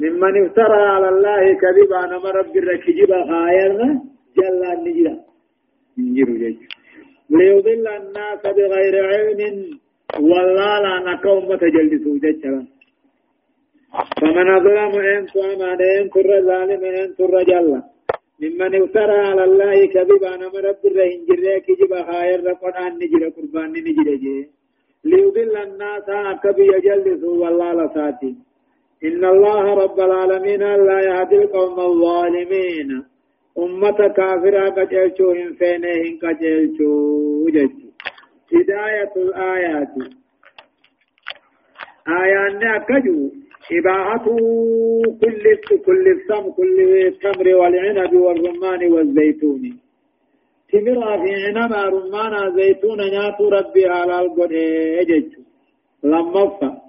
ممن افترى على الله كذبا نما رب الركجب خايرنا جل النجرة نجر جيش. ليضل الناس بغير علم والله لا نكوم تجلسوا جيشا. فمن أظلم إن أمان إن تر ظالم إن تر جل. ممن افترى على الله كذبا نما رب الرهنجر كجب خاير قرآن نجر قربان نجر جيش ليضل الناس أكبي يجلسوا والله لساتي إن الله رب العالمين لا يهدي القوم الظالمين. أمة كافرة قجلتو إن فينهم قجلتو هداية الآيات. آيات أكجو إباحة كل كل السم كل التمر والعنب والرمان والزيتون. تمر في عنب رمان زيتون ناتو ربي على القرآن لما فا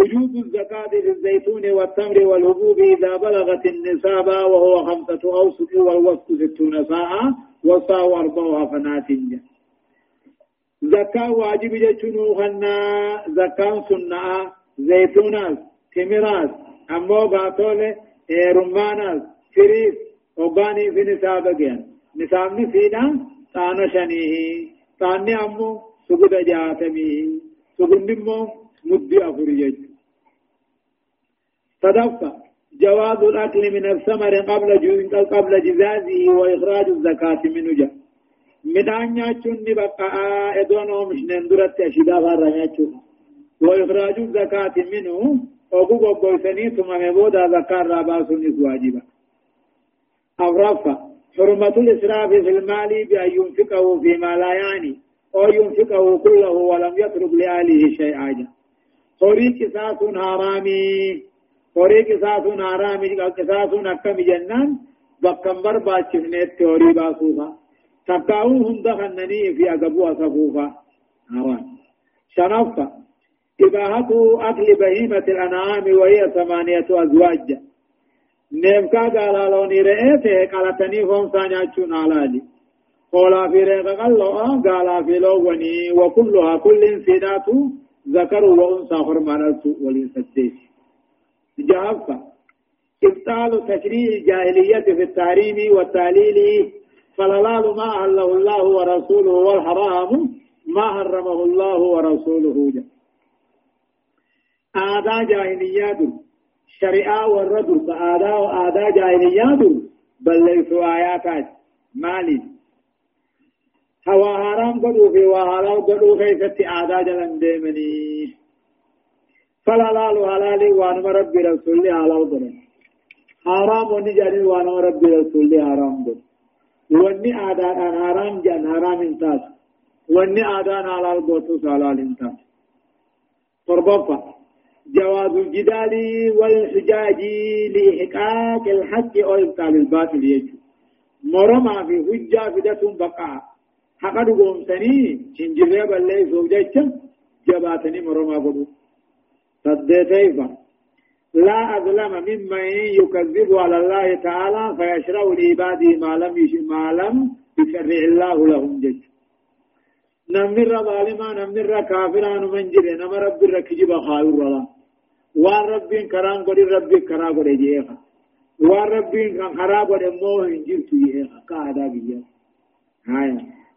وجوب الزكاة للزيتون والتمر والهبوب إذا بلغت النساب وهو خمسة أوسط والوسط ستون ساعة والصاع أربعها فناتنجا زكاة واجب جتشنو خنا زكاة سنة زيتونات تمرات أمو باتولة رمانات فريس وباني في نساب جان نساب نسينا تانا شنيه تاني أمو سجد جاتميه سجد مدي أفريج صدقت. جواز الأكل من الثمر قبل قبل جزازه وإخراج الزكاة منه من أن يأتون بقى إدوانه مش نندرت أشدا فارا وإخراج الزكاة منه. أبو بويسني ثم مبودا زكاة راباس واجبا أورفا حرمة الإسراف في المال بأن ينفقه فيما لا يعني أو ينفقه كله ولم يترك لأهله شيئا. Horii qisaasuun haaraamii horii qisaasuun haaraamii qisaasuun akkami jennaan bakkan barbaachifneetti horii baasuufa takkaa'uu hunda kannanii fi agabuu asafuufa haaraam shanaffa إباحة أكل بهيمة الأنعام وهي ثمانية أزواج نيمكا قال لوني رئيته قالتني فهم سانياتشون على قولا في ريق قال في لوني وكلها كل سيدات ذكر وأنثى حرمان وليستيش جافة إبطال تشريع الجاهلية في التحريم والتعليل فالحلال ما أهله الله ورسوله والحرام ما حرمه الله ورسوله. جا. آداء جاهليات. شريعة والرد فآداء آداء جاهليات. بل ليسوا آياتات مالي. هوا حرام قدو في وحلال قدو خيست عادا جلن ديمني. فالحلال حلال وان ربي رسول حلال قدو حرام ونجاني وان ربي رسول حرام قدو واني عادا حرام جان حرام انتاس واني عادا حلال قدو حلال انتاس فربطة جواز الجدال والحجاج لإحقاق الحق أو إبطال الباطل يجب. مرمى في حجة فدة بقاء. حقا دقوم سني شنجرية بلي سوجيشا جباتني مرما قدو صديتيفا لا أظلم ممن يكذب على الله تعالى فيشرع لعباده ما لم ما لم يشرع الله لهم جج نمر ظالما نمر كافرا من جري رب الركجب خاير الله وان رب قد رب كرا قد جيخا وان رب قد موه جبت جيخا كادا بيا هاي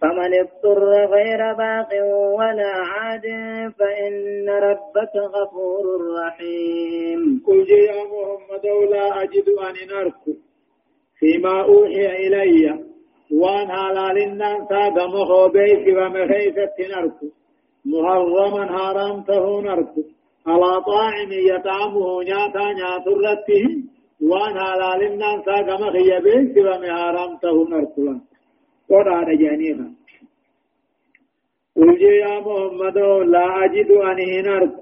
فمن اضطر غير باق ولا عاد فإن ربك غفور رحيم. قل يا محمد لا أجد أن نرك فيما أوحي إلي وأن حلال الناس قمه بيك ومخيفة نرك محرما حرمته نرك على طاعم يطعمه نياتا نياترته وأن قمه بيك ومحرمته نرك قرآن جانيها قل يا محمد لا أجد أنه نرك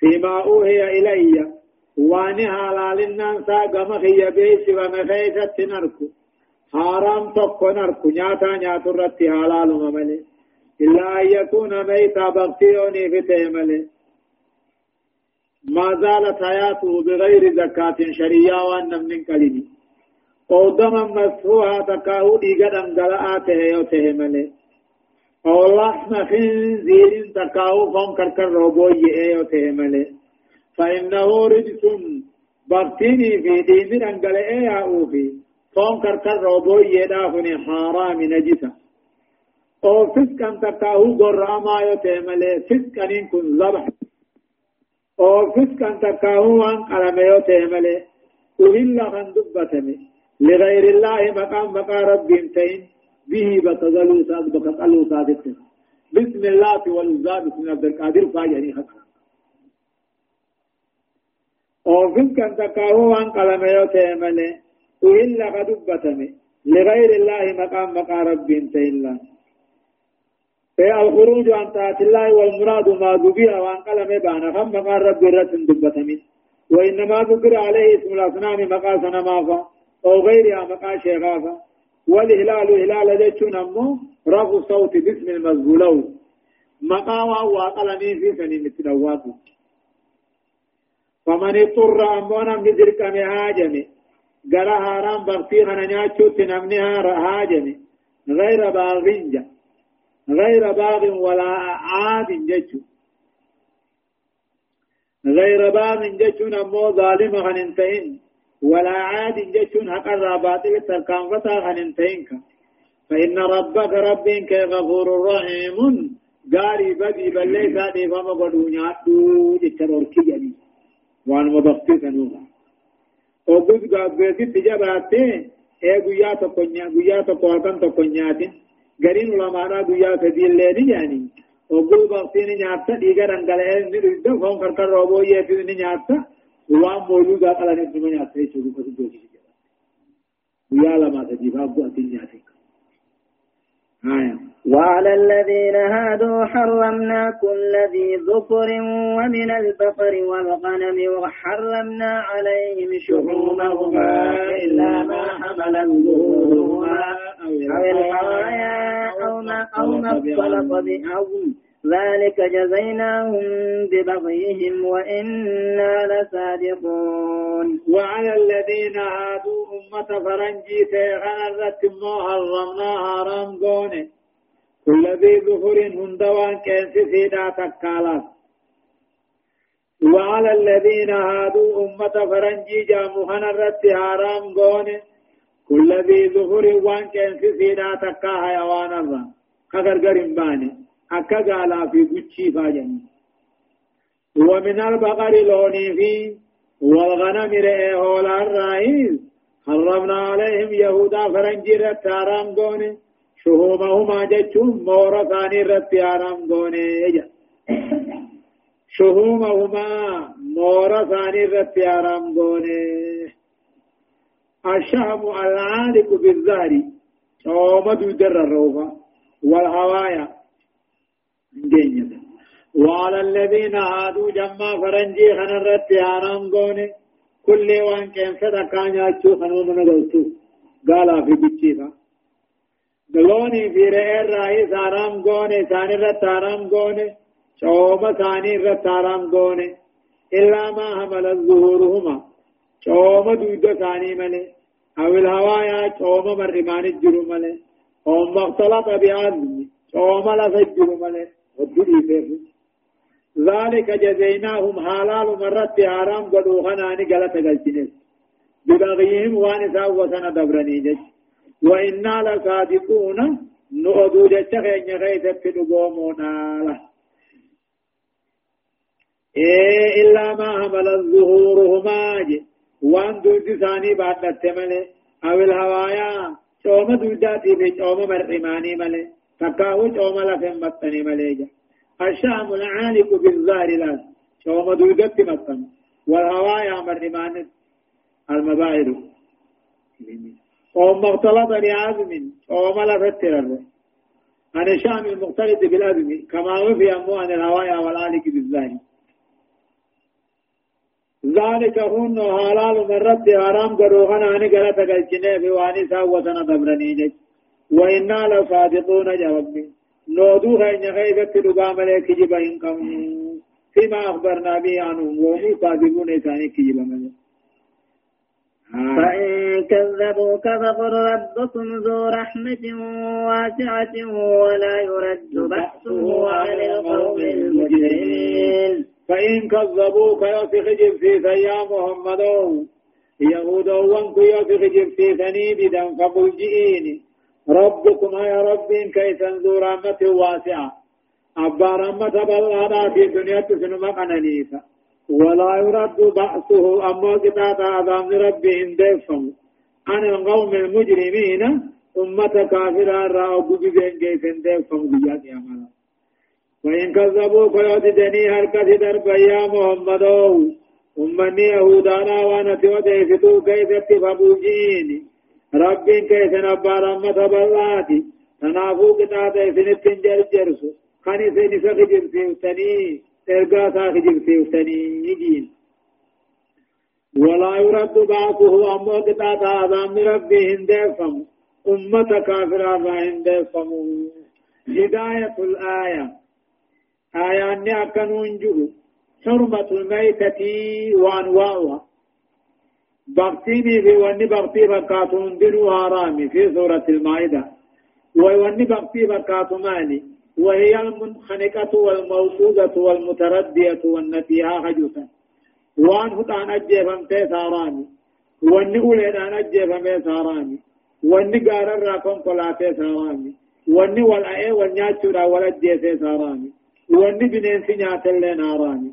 فيما أوهي إلي واني حلال الناس قم خي بيس ومخيثة نرك حرام تكون أركو نياتا نياتو رتي حلال مملي إلا أن يكون ميتا بغتيوني في تيملي ما زالت حياته بغير زكاة شريعة وأن من كلمه أو دما مسفوها تكاهو ديگا دنگلاته يوته ملي أو لحم خنزير تكاهو فم كركر روبوي يوته ملي فإنه رجس بغتيني في دين دنگلئه يا في فم كركر روبوي يدافني حرام نجسا أو فسكن تكاهو قراما يوته ملي فسكن كن ذبح أو فسكن تكاهو وان قلم يوته ملي وهلا خندبتمي لغير الله مقام مقام رب تين. به بتزلوا ساد بقلوا سادت بسم الله والزاد بسم عبد القادر فاجري خطا وفين كان تكاهو عن قلم يوتيمل وإلا قدبتمي لغير الله مقام مقام رب تين الله الخروج عن طاعة الله والمراد ما ذكر وعن قلم بانا خم مقام رب رتن دبتمي وإنما ذكر عليه اسم الأصنام مقاسنا مافا أو غيرها مقا شغافة والهلال هلال جتشون أمو رفع صوت باسم المزبولو. مقا وقلمي في سني متنوات فمن اضطر أمونا مدرك مهاجم. قرى هارام بغتي خنانياتشو تنمنها هاجم غير باغنجة غير باغ ولا عاد جتشو غير باغ جتشون أمو ظالم خننتين ولا عاد جتون حق الراباطل تركان فتا خننتينك فإن ربك ربك غفور رحيم. غاري بدي بل ليس دي فما قدو نياتو جتر كي جدي وان مبقتي سنوغا. وقود قابلتي تجاباتي. گویا تو قوتن تو کنیاتی گرین علماء گویا فدی اللہ نی جانی وقود نی نياتا دیگر انگلے نی ردو فون کرکر روبو نی نياتا وان قال ان ويا لما تجيب ابو آية وعلى الذين هادوا حرمنا كل ذي ظفر ومن البقر والغنم وحرمنا عليهم شحومهما إلا ما حمل ظهورهما أو الحوايا أو ما أو ما اختلط بأظم ذلك جزيناهم ببغيهم وإنا لصادقون. وعلى الذين هادوا أمة فرنجي تيغن الرتم حرمنا حرام قوني كل ذي ظهر هندوان كنس سيدا تكالات وعلى الذين هادوا أمة فرنجي جاموهن الرت قوني كل ذي ظهر وان كنس سيدا تكا حيوان الرم كغرغر باني أكا قالا في قتشي فاجن ومن البقر لوني في والغنم رئي هولا الرئيس حرمنا عليهم يهودا فرنجي رت حرام قوني شهومهما جتشون مورا ثاني رت حرام قوني شهومهما مورا ثاني رت الشهم العالق بالظهر ومدو در الروفة والهوايا جينيا وعلى الذين هادوا جمع فرنجي خنرت يارام قوني كل وان كان صدقا ياتشو خنو من قلتو قالا في بچيفا دلوني في رئير رئيس آرام قوني ثاني رت آرام قوني شوما ثاني رت آرام قوني إلا ما حمل الظهورهما شوما دودة ثاني ملي أو الهوايا شوما مرمان الجرو ملي أو مختلط بأذن شوما لفجر ملي ودري فيه. ذلك جزيناهم حلال مرت حرام قدو خناني غلط غلطنس ببغيهم وانسا وسنا دبرني جج وإنا لصادقون. نؤدو جج خين غيثت نقومونا له. إيه إلا ما حمل الظهورهما وان دوز ثاني بعد نتمله أو الهوايا. شوم دوداتي في شوم مرحماني مله تكاو شوم لفن مطني مليجا الشام العالق بالظاهر لا. شوم دودت مطن والهوايا مرمان المباهر. وهم مختلط لعزم وهم لفتر عن الشام المختلط بالأزم كما وفي أموان الهوايا والعالق بالظاهر ذلك هن حلال مرت حرام قروغنا. عني قلت قلتني في واني ساوتنا دبرني جج وإنا لصادقون جربي نودوها إن غيبت لقام لك جبا إنكم فيما أخبرنا به عنهم وهم صادقون إساني كجبا ملك. فإن كذبوك فقل ربكم ذو رحمة واسعة ولا يرد بأسه عن القوم المجرمين. فإن كذبوك يوسف جبسيس يا محمد. يهود وانك يوسف جبسيسني بدا فقل جئيني. ربكم يا رب كيف ذو رحمة واسعة. أبا رحمة بالله في دنيا تسنما قنانيسا ولا يرد بأسه أما قطعة عذاب ربهم ديفهم. عن القوم المجرمين أمة كافرة رأوا بجزين كيف ديفهم بيات يا وإن كذبوك يوددني هركة درب يا محمد أمني يهودانا وأنا توديفتو كيف اتفابوجيني رب كيف نبا رحمة بلاتي تنافو قطعة سنت جرجرسو خاني سيني سخجر سيوتني ارقا ساخجر سيوتني يجين ولا يرد بعضه أما قطعة عظام ربي هندفم أمة كافرة هندفم هداية الآية آيان أكنون جهو حرمة الميتة وأنواعها بغتيني في وني بغتي بكاتون دلو هارامي في سورة المائدة ووني بغتي بكاتو مالي وهي المنخنقة والموصودة والمتردية والنتيها حجوتا وان هتان أجيبهم تيساراني واني أوليدان أجيبهم تيساراني واني قارر راكم قلاتي ساراني واني والأئي والنياتشورا والأجيه تيساراني واني بنين نياتل ناراني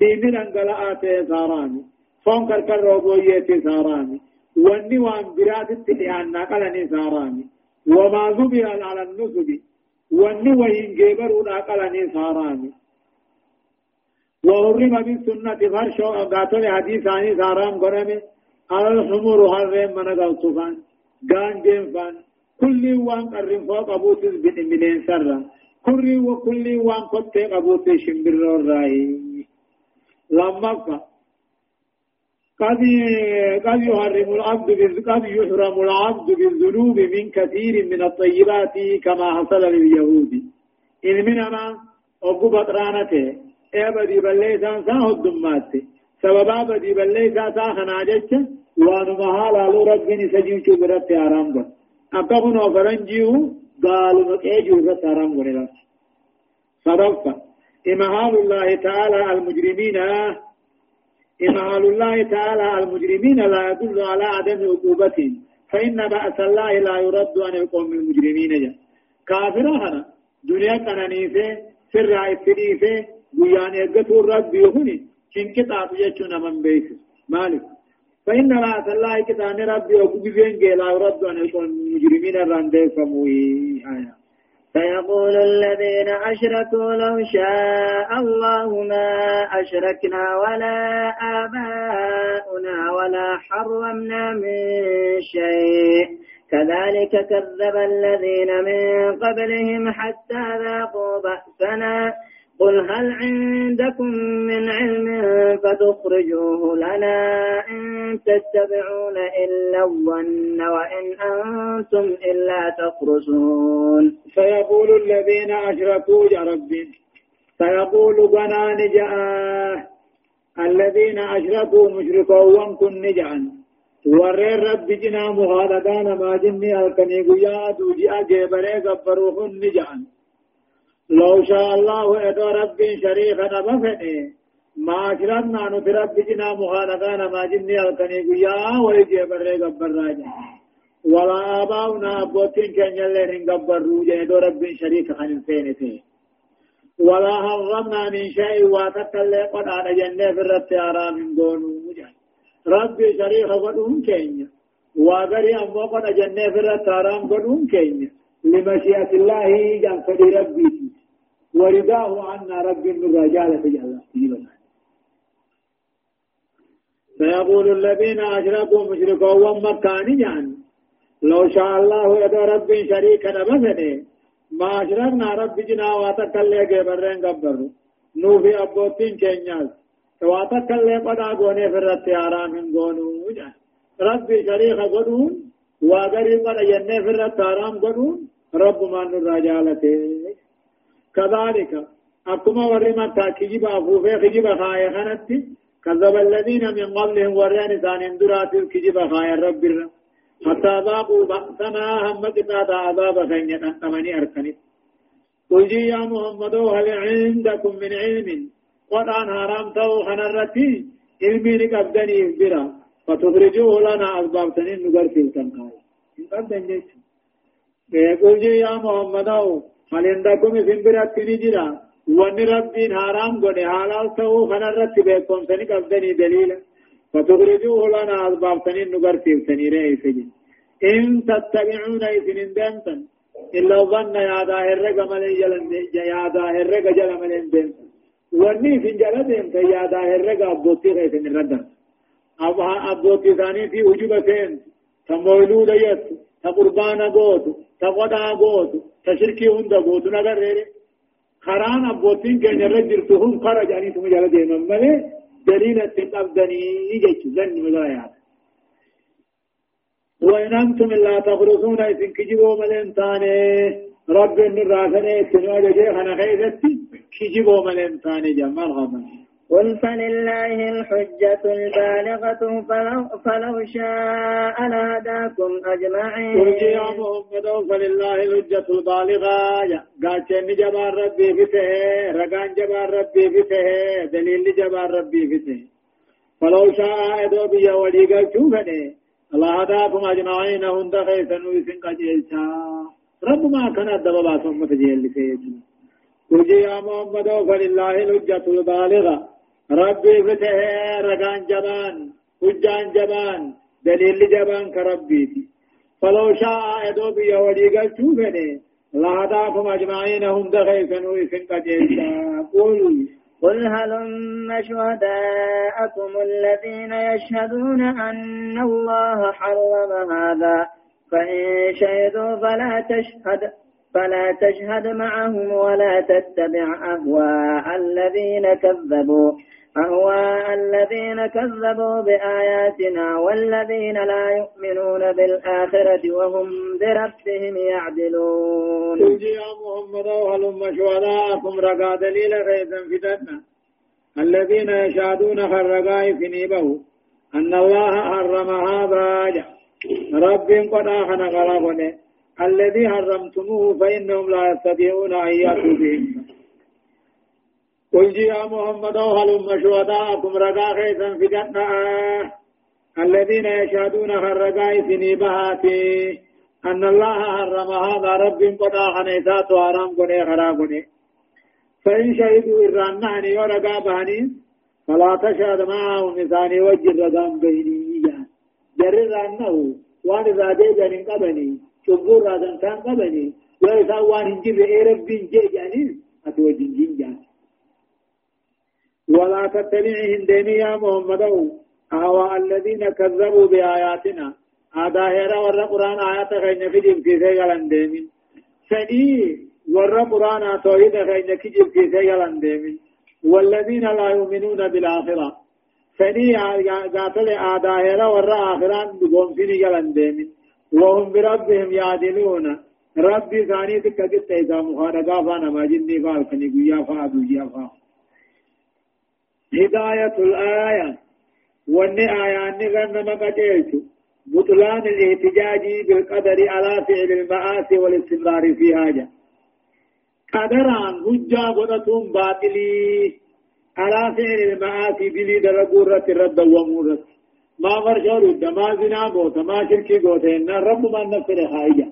ديني دنقلاء تيساراني فون كركر روبوية ساراني واني وان برات التحيان قلني ساراني وما ذبي على النسب واني وين جبر قلني ساراني وحرم بالسنة فرش قاتل حديثاني سارام قرمي على الحمر حرم من قلتفان قان جنفان كل وان قرم فوق أبوتس بن سرا كل وكل وان قد أبوتس شمبر الرأي لما قد قد يحرم العبد قد يحرم العبد بالذنوب من كثير من الطيبات كما حصل لليهود. إن منما أبو بطرانته إيه بدي بليسان ساه الدمات سببا بدي بليسا ساه خناجتش وانو محالا لو ربني سجين شو برت آرام قد أكبر نوفرنجيو قالوا مكيجو برت آرام قد صدقت. إمهال الله تعالى المجرمين إمهال الله تعالى المجرمين لا يدل على عدم عقوبتهم فإن بأس الله لا يرد عن القوم المجرمين. جا كافرها دنيا كنانيسه سر عيسريسه بيان يقتل رب يهوني كن كتاب يجون من بيس مالك. فإن بأس الله كتاب ربي وكبين لا يرد عن القوم المجرمين الرندي فموي آية. فيقول الذين أشركوا لو شاء الله ما أشركنا ولا آباؤنا ولا حرمنا من شيء. كذلك كذب الذين من قبلهم حتى ذاقوا بأسنا. قل هل عندكم من علم فتخرجوه لنا إن تتبعون إلا الظن وإن أنتم إلا تخرصون فيقول الذين أشركوا يا ربي فيقول بنان جاء الذين أشركوا مشركوا كن نجعا ورر رب جنا مهالدان ما جني ألكني قيا دوجي أجيبري قبروهن نجعا لو شاء الله إدو رب شريفا بفني ما أشركنا نت رب جنا مخالفان ما جني الكني قيا ويجي بري قبر راجع. ولا آباؤنا أبوتين كان يلين قبر روجا إدو رب شريك عن الفينتين ولا حرمنا من شيء واتكلم قد على جنة في الرت آرام دون مجان رب شريك قدهم كينيا وغري أمو قد جنة في الرت آرام قدهم كينيا لمشيئة الله جان فدي ربي. ورضاه عنا رب الرجال في الله فيقول الذين أشركوا مشركوا ومكان يعني لو شاء الله يدى رب شريكا مثلا ما أشركنا رب جنا واتكلي جبرين قبر نوفي أبوتين كينياز. تواتك اللي قد أقوني في الرت حرام قونو ربي شريخ قدون. وغري قد الرت حرام قدون. رب ما نرجالته كذلك أكما ورما تاكيجي بافوفي خجي بخايا خنتي كذب الذين من قبلهم ورين ثاني درات الكجي بخايا رب الرب حتى ذاقوا بأسنا هم قطعة عذاب خينية أمني أركني. قل يا محمد هل عندكم من علم؟ قرآن حرام تو خنرتي. علمي لقبدني برا فتخرجوه لنا أسباب سنين نقر في التنقاي قبدن جيش قل يا محمد هل عندكم من برا نجرا وان ربين حرام قد حلال تو خنرتي بكم سنين قبدني دليلا فتخرجوه لنا أسباب سنين نقر في سنين رئيسي إن تتبعون إذن دمتا إلا ظن يا ظاهر جلن يا ظاهر رقا جل ملين دمتا واني في جل دمتا يا ظاهر رقا أبوتي غيث من ردن أبوتي ثاني في وجوب سين تمولود يت تقربان قوت تقضى قوت تشركي هند قوت نگر ريري خران أبوتين كان يرجل تهم خرج يعني ثم جل دمتا ملي دليل التقبدني يجيش ذن مغايات وإن أنتم لا تخرصون إذن كجبوا ملين تاني رب الرافنة تنوى جي خنا خيزتي كجبوا ملين تاني جمال غمان قل فلله الحجة البالغة فلو, فلو شاء لهداكم أجمعين. قل يا محمد فلله الحجة البالغة. قاتشن جبار ربي فته رقان جبار ربي فته دليل جبار ربي فته فلو شاء إدو بيا ولي قل شوفني. الله هداكم أجمعين هند خيسن ويسن قجيلتا رب ما كان الدبا باسم متجيل لسيجن قل يا محمد فلله الحجة البالغة. ربي فتح ركان جبان حجان جبان دليل جبان كربيتي فلو شاء يدوب يولي قل شوفني لهداكم أجمعين هند خيسن ويسن قجيلتا قل قل هلم شهداءكم الذين يشهدون أن الله حرم هذا فإن شهدوا فلا تشهد فلا تشهد معهم ولا تتبع أهواء الذين كذبوا أهواء الذين كذبوا بآياتنا والذين لا يؤمنون بالآخرة وهم بربهم يعدلون. قل يا محمد وهلم شهداءكم رقا دليل غيثا فتنا الذين يشهدون خرقاء في نيبه أن الله حرم هذا رب قد آخنا غرابنا الذي حرمتموه فإنهم لا يستطيعون أن يأتوا به قل يا محمد هلم شهداءكم رقا خيثا في جنة الذين يشهدون خرقاء في بهاتي أن الله حرم هذا رب قطع خنيسات وحرام قني خرابني فإن شهدوا إرانعني ورقا بهني فلا تشهد معهم نساني وجه الرقام بيني جرر أنه وان إذا جيجان قبني شبور رادن كان قبني وإذا وان هنجر إيه رب جيجاني أتوجن جنجان ولا تتبعهم ديني يا محمد. أهواء الذين كذبوا بآياتنا. هذا هيرا ورى قرآن آيات خينا في جيب في سيغلان ديمين سني ورى قرآن توحيد خينا في جيب في سيغلان ديمين والذين لا يؤمنون بالآخرة. سني قاتل آدا هيرا ورى آخران بقوم في نيغلان ديمين وهم بربهم يعدلون. ربي ثاني تكتت إذا مخارقا فانا ما جني فالكني قيا فادو جيا فاهم هداية الآية وأن آيان غنم قتلت بطلان الاحتجاج بالقدر على فعل المعاصي والاستمرار في حاجة قدران هجا قدتهم باطلي على فعل المعاصي بلي درقورة الرد ومورة ما فرشور ما زنا قوت ما شركي قوت إن رب ما نفر حاجة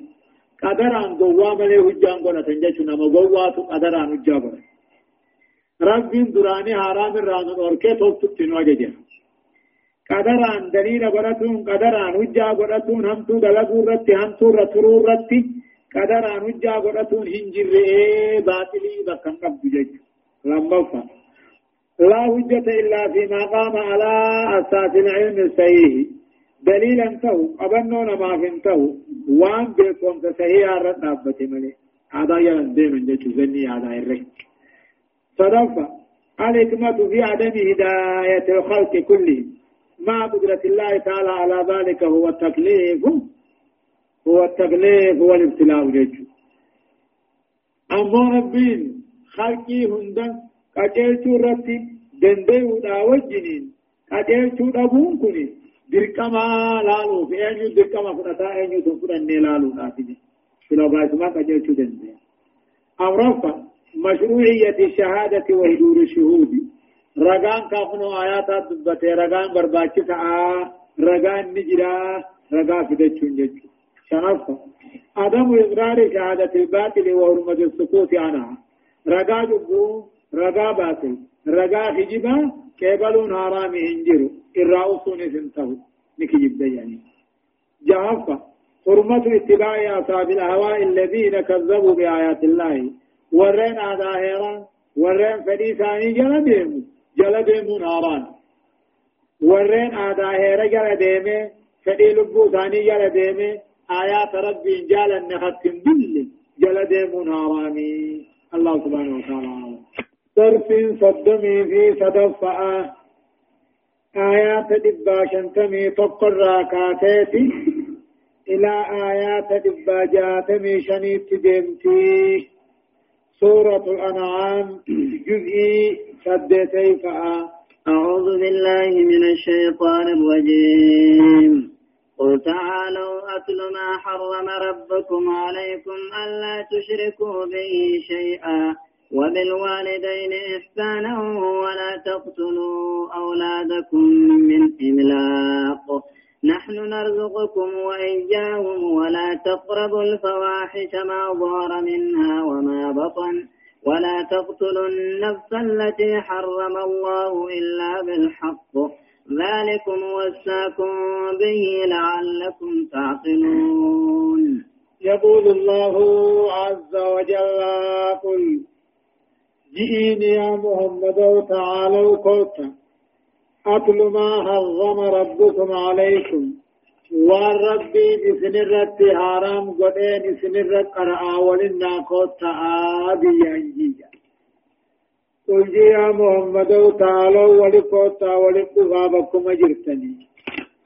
قدران قوام له هجا قدتن جشنا ما قوات قدران هجا قدتن ربين دراني حرام الرانون وركي توبت نواجه قدران دليل قراتون قدران وجا قراتون همتو دلقو رتي همتو رترو رتي قدران وجا قراتون هنجر باطلي بكن قبض جج لما لا حجة إلا فيما قام على أساس العلم الصحيح دليلا تو أبنون ما فهمته وان بيكم تسهي الرد أبتي ملي هذا يلن ديمن جيش زني هذا الرد صدفة الحكمة في عدم هداية الخلق كلهم مع قدرة الله تعالى على ذلك هو التكليف. هو التكليف هو الابتلاء جيجو أما ربين خلقي هندا قجلتو رتي دنديو دا وجنين قجلتو دبون كني. دركما لالو في أنيو دركما فتا أنيو تفرن لالو ناتي فلو بايسما قجلتو دندي أمرفا مشروعية الشهادة وحضور الشهود. رغان كافنو آيات دبته رغان برباچي تا رغان نجرا رغا فدچون جچو شنفا عدم إقرار شهادة الباطل وحرمة السكوت عنها رغا جبو رغا باطل. رغا خجبا كيبلون حرام هنجرو. الرأسون سنتهو. نكجب يعني. جهفا حرمة اتباع أصحاب الأهواء الذين كذبوا بآيات الله. ورين آداهرا ورين فدي ثاني جل ديمو جل ديمو ناران ورين آداهرا جل ديمي فدي لبو ثاني جل ديمي آيات ربي جال النختم بل جل ديمو ناراني الله سبحانه وتعالى صرف صدمي في صدفة آيات دبا شنتمي تقر راكاتيتي إلى آيات دبا جاتمي شنيت ديمتي سورة الأنعام جزئي سدتي أعوذ بالله من الشيطان الرجيم. قل تعالوا أتل ما حرم ربكم عليكم ألا تشركوا به شيئا وبالوالدين إحسانا ولا تقتلوا أولادكم من إملاق. نحن نرزقكم وإياهم ولا تقربوا الفواحش ما ظهر منها وما بطن ولا تقتلوا النفس التي حرم الله إلا بالحق. ذلكم وساكم به لعلكم تعقلون. يقول الله عز وجل قل جئيني يا محمد تعالوا كوتا أكل ما حرم ربكم عليكم. والربي بسن الرد حرام قدين الرد قرآ ولنا آبي ينجيجا قل يا محمد تعالوا ولقوتا ولقغابكم أجرتني.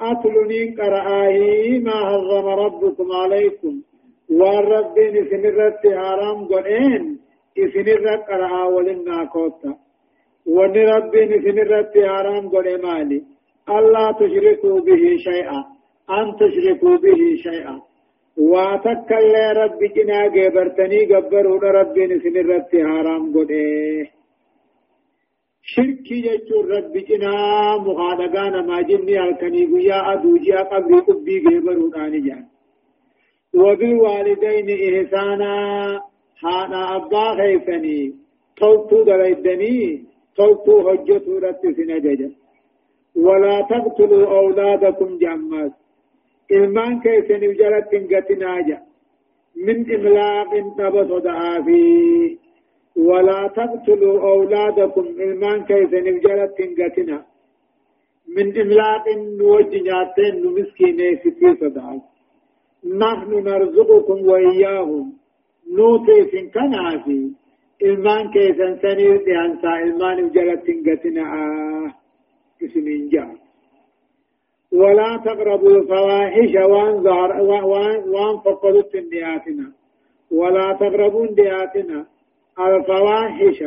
أكلني قرآه ما حرم ربكم عليكم. والربي الرد حرام قدين الرد قرآ ولنا قوتا ون ربي نسن الرد حرام قد مالي ألا تشركوا به شيئا أن تشركوا به شيئا واتكل ربي جنا جبرتني قبرون ربي نسن الرد حرام قد شركي جچور ربي جنا مخادقان ما جني الكني قيا أدوجيا قبري قبي قبرون آني جان وبالوالدين إحسانا حانا أبا خيفني توتو دليدني صوتو حجتو رت سنجج ولا تقتلوا أولادكم جماس إلمان كيسن وجلت قتناجا من إملاق تبص دعافي. ولا تقتلوا أولادكم. إلمان كيسن وجلت قتنا من إملاق وجناتين مسكين ستي صدعات نحن نرزقكم وإياهم. نوتي في كنافي. Keessan sanii dhiyaansaa ilmaan jalatti hin gatinaa. Isinin jaa ولا تقربوا الفواحش وان ظهر وان فقدت دياتنا ولا تقربوا دياتنا الفواحش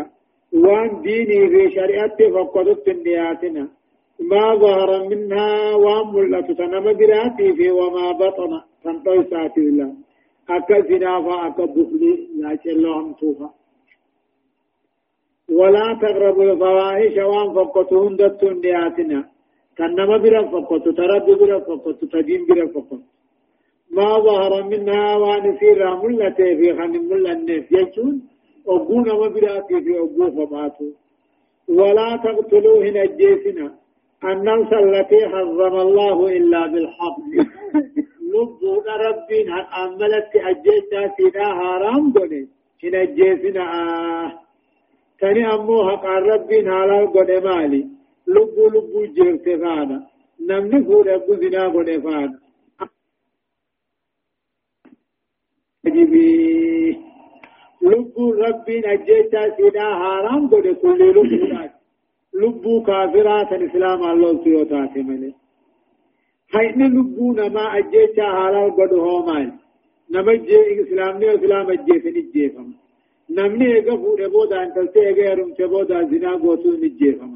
وان ديني في شريعة فقدت دياتنا ما ظهر منها وان ملت تنم براتي في وما بطن تنطي ساتي الله أكا زنافا أكا بخلي لا شلهم توفا ولا تقربوا الفواحش وان فقطوا هندتون دياتنا كنما بلا فقطوا ترد بلا فقطوا تدين بلا فقطوا ما ظهر منها وان سير ملته في خن مل النف يجون أبونا ما بلا في أبو فباتو. ولا تقتلوا هنا الجيسنا النفس التي حرم الله إلا بالحق. لبوك ربين هل أملت أجيسنا حرام دوني هنا الجيسنا آه. تاني أمو حق ربين حلال قد مالي لبو لبو جرت فانا نمني فود أبو زنا قد فانا لبو ربي أجيتا سيدا حرام قد كل لبو لبو كافرات الإسلام الله سيوتات ملي حين لبو نما أجيتا حلال قد هو نما جي إسلام ني إسلام نمني إيقا فوده بودا انتلتي إيقا يرمت بودا زنا قوتو نجيفم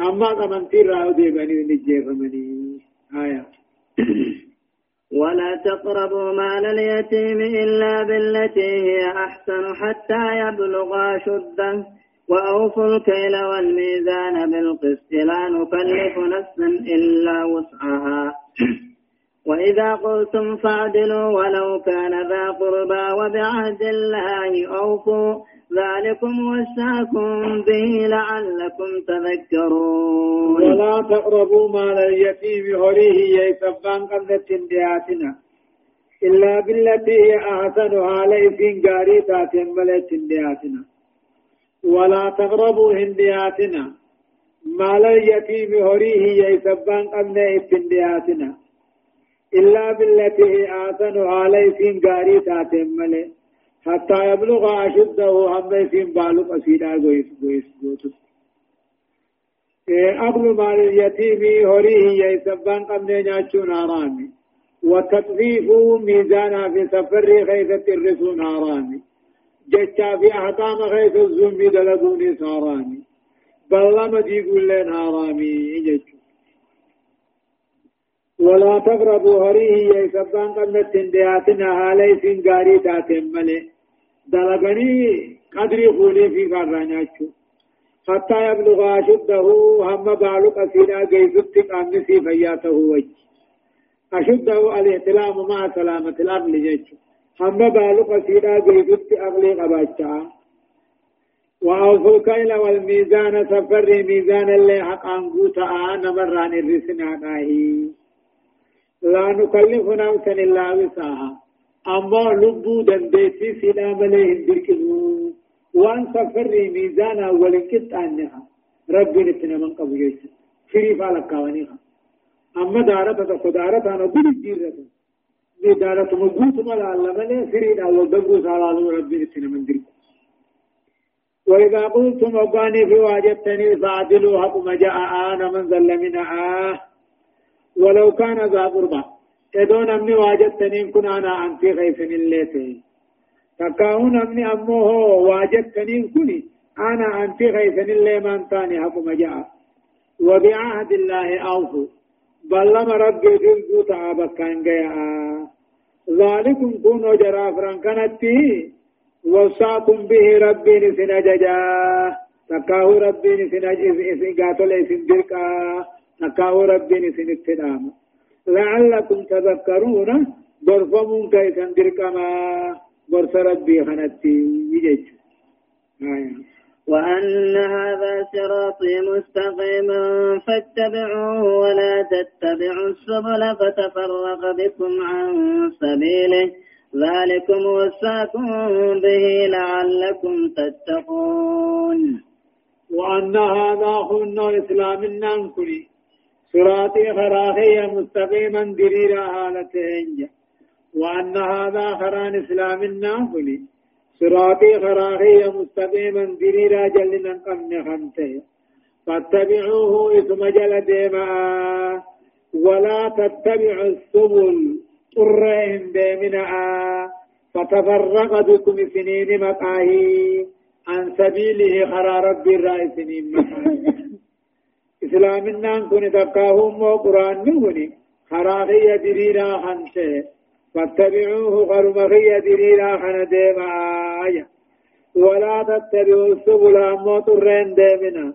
أما كمان تيرا وديبني نجيفمني آية ولا تقربوا مال اليتيم إلا بالتي هي أحسن حتى يبلغ أشده وأوفوا الكيل والميزان بالقسط لا نكلف نفسا إلا وسعها وإذا قلتم فاعدلوا ولو كان ذا قربى وبعهد الله أوفوا ذلكم وساكم به لعلكم تذكرون. ولا تقربوا مال اليتيم هريه يسبان قبلة دياتنا. إلا بالتي هي أحسن عليه غاري تاتين ملت دياتنا. ولا تقربوا هندياتنا مال اليتيم هريه يسبان قبلة دياتنا. إلا بالتي هي أحسن عليه غاري تاتين ملت حتى يبلغ أشده هم يسين بالغ أسيدا غويس غويس غوتس أبل مال اليتيم هريه يسبان قمنا ناچون آرامي وتطفيف ميزانا في سفر خيثة الرسون آرامي جتا في أحكام خيث الزنب دلقوني سارامي. بلما دي قول لين آرامي جتشو. ولا تقربوا هريه يسبان قمنا تندياتنا هالي سنگاري تاتم ملئ دلغني قدر خولي في فرانياتشو. حتى يبلغ أشده هم بالغ أسينا جيزت قامنسي فياته وجه. أشده الاحتلام مع سلامة الأقل جيشو هم بالغ أسينا جيزت أغلي قباتشا وأوفوا الكيل والميزان سفر ميزان اللي حق أنقوتا آنا مران الرسنا لا نكلف نفسا إلا وسعها أما لبو دنديتي سيدا مليه هندركنو وان سفر ميزانا ولنكت عنها ربي نتنا من قبل يجي فري فالك كوانيها أما دارة تكو دارة أنا بل جيرة دي دارة مجوط ملا الله مليه فري دا وبقو سالالو ربي نتنا من دركو وإذا قلتم أباني في واجبتني فعدلوا حكم جاء آنا من ظل من آه ولو كان ذا قربا ادون امني واجتنين كن أنا انت غيثن الليتي تكاون امني امو هو واجتنين كني أنا انت غيثن اللي من تاني حكم جاء وبعهد الله اوفوا بلما ربي تلقوا تعابك كان جاء ذلكم كونوا جرافرا كانت وصاكم به ربي نسنججا تكاو ربي نسنججا قاتل سندركا تكاو ربي نسنججا لعلكم تذكرون برفمون كيسا دركما برس ربي خنتي يجيج آية. وأن هذا صراطي مستقيما فاتبعوه ولا تتبعوا السبل فتفرق بكم عن سبيله. ذلكم وساكم به لعلكم تتقون. وأن هذا هن الإسلام النانكري. صراطي خراخي مستقيما دريرا حالتين وأن هذا خران إسلام النافلي. صراطي خراخي مستقيما دريرا جلنا قمن خمته فاتبعوه اسم جل ديما. ولا تتبعوا السبل طرهم ديمنا. فتفرق بكم سنين مقاهي. عن سبيله خرار رب الرائسين مقاهي. اسلامنا كن تقاهم وقران نهني خراغي دريرا خنسه فاتبعوه خرمغي دريرا خنديم آية ولا تتبعوا السبل أمو ترين ديمنا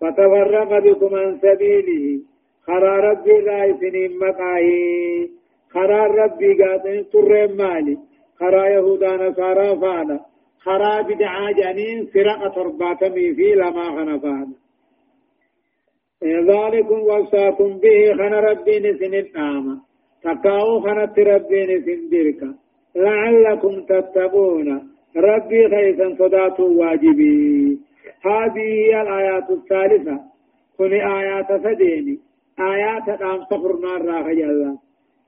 فتفرق بكم عن سبيله خرا ربي رايسنين مقاهي خرا ربي قاتل ترين مالي خرا يهودا نصارى فانا خرا بدعا جانين فرق ترباتمي في لما خنفانا ذلكم وصاكم به خن ربي نسن النعمة تقاو خنت ربي نسن درك لعلكم تتقون. ربي خيثا صداتوا واجبي. هذه هي الآيات الثالثة. كن آيات سديني. آيات الأم صفرنا الراخ جل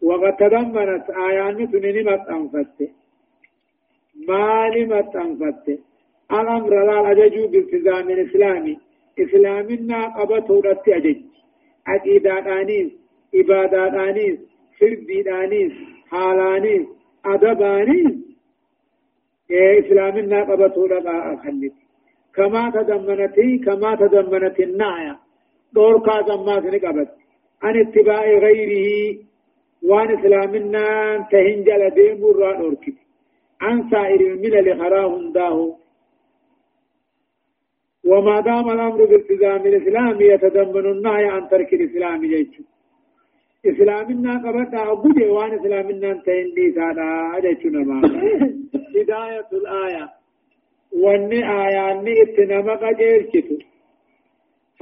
وقد تضمنت آيات نمت أنفت. ما تنفت الأمر لا أججو بالتزام الإسلامي. إسلامنا قبته رتي أجج عقيدة آنيس عبادة آنيس فردي آنيس حالانيس أدبانيس إيه إسلامنا قبته رقا أخلت كما تضمنتي كما تضمنت النعية دور كازم ما سنقبت عن اتباع غيره وان اسلامنا تهنجل ديم الران أركب عن سائر الملل خراهم داه وما دام الأمر بالتزام الإسلام يتضمن النهي عن ترك الإسلام جيش. إسلامنا قبل أبو وان إسلامنا تهندي سادا جيش نما. هداية الآية. وان آيان إتنما قجيرشتو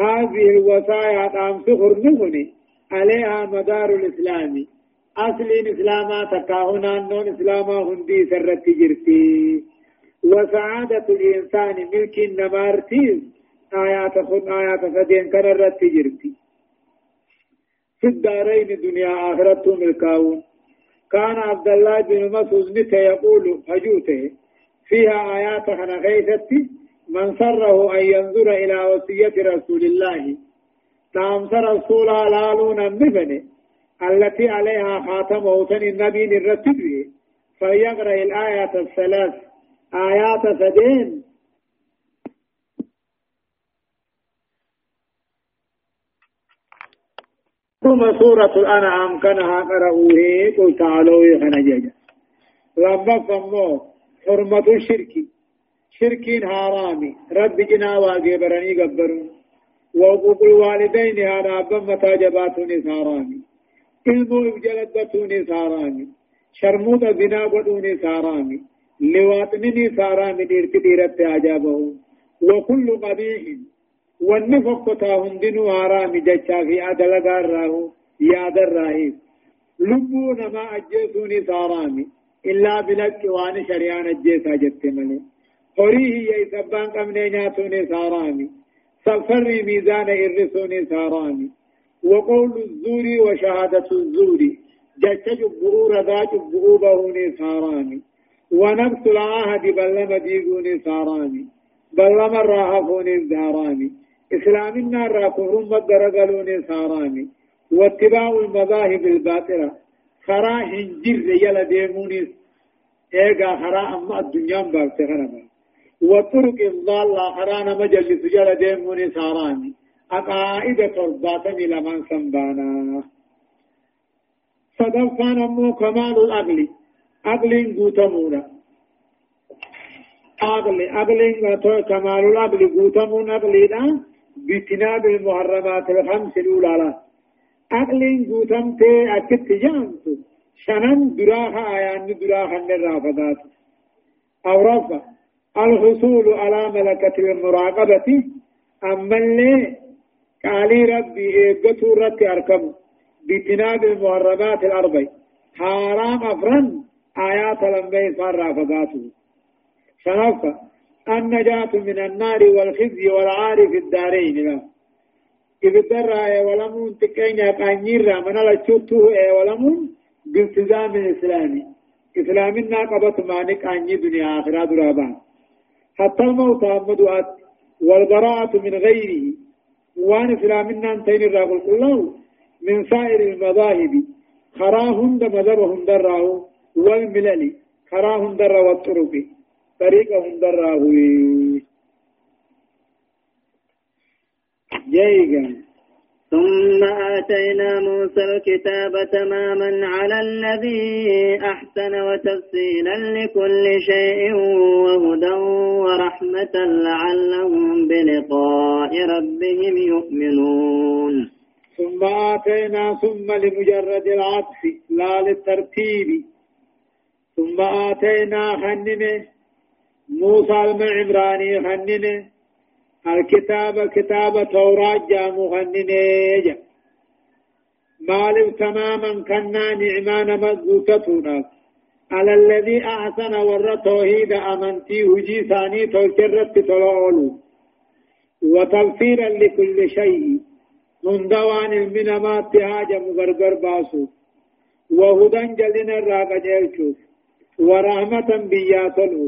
هذه الوصايا قام سخر نغني عليها مدار الإسلام. أصل إسلاما تكاهنا نون إسلاما هندي سرت جرتي. وسعادة الإنسان ملك النمارتيز آيات خد آيات فدين كان رت جرتي في الدارين دنيا آخرة ملكاون. كان عبد الله بن مسعود يقول هجوته فيها آيات خنا غيثتي من سره أن ينظر إلى وصية رسول الله. تامس رسول لالون النبن التي عليها خاتم وطن النبي الرتبي فليقرأ الآيات الثلاث. آيات سدين ثم سورة الأنعام كانها قرأوه قل تعالوا خنجج لما فمو حرمة الشرك. شركين هارامي رب جنا واجه برني قبرون وحقوق الوالدين هذا أبا متى جباتوني سارامي. علمو إبجلدتوني سارامي. شرموت بنا قدوني سارامي. لواطنني سارامي ديرت ديرت عجابهم وكل قبيح والنفق تاهندن هارامي جچا في عدل غاره ياد الراهيب لبو نما أجيسوني سارامي. إلا بلك وان شريان أجيسا جت ملي قريه يسبان قمني ناتوني سارامي. سفر ميزان الرسون ساراني وقول الزور وشهادة الزور جت جبؤ رضا جبؤ بهوني ونفس العهد بلما ديقوني ساراني بلما الراهفوني زهراني. إسلامنا راكفرون مدرقلوني ساراني. واتباع المذاهب الباطلة. خرا هنجر يلا ديموني. ايغا خرا اما الدنيا باكتغرنا وطرق الضالة حرانا مجلس جل ديموني ساراني. أقائد ترباتني لمن سنبانا. صدفان أمو كمال الأقل. أقل قوتمونا أقل أقل كمال الأقل قوتمون أقلنا بتناب المحرمات الخمس الأولى أقل قوتمت أكت جانت شنن دراها آيان دراها الرافضات أو رفض الحصول على ملكة المراقبة أما اللي قالي ربي إيقظوا رتي أركب بتناب المحرمات الأربع حرام أفرن آيات لمبي صار فقاته شنفة النجاة من النار والخزي والعار في الدارين لا. إذ درى ولمون تكين يقانير من لا تشوته ولمون بالتزام الإسلامي. إسلامنا قبط مانك أني دنيا آخرة درابان. حتى الموت مدوات والبراءة من غيره. وأن اسلامنا انتين الراقل كله من سائر المذاهب. خراهن مذهبهم دراه والملل خراهن در والطرق طريقهم دراه جيغا ثم آتينا موسى الكتاب تماما على الذي أحسن وتفصيلا لكل شيء وهدى ورحمة لعلهم بلقاء ربهم يؤمنون ثم آتينا ثم لمجرد العطف لا للترتيب ثم آتينا خننه موسى المعمراني خننه الكتاب كتاب توراة جامو غنينيجا مالف تماما كنا نعمان مزوتتنا على الذي أحسن ور توحيد أمنتي هجي ثاني توكرت تلعولو وتغفيرا لكل شيء. من دوان المنامات هاجم غرغر باسو. وهدى جلنا ورحمة بياتلو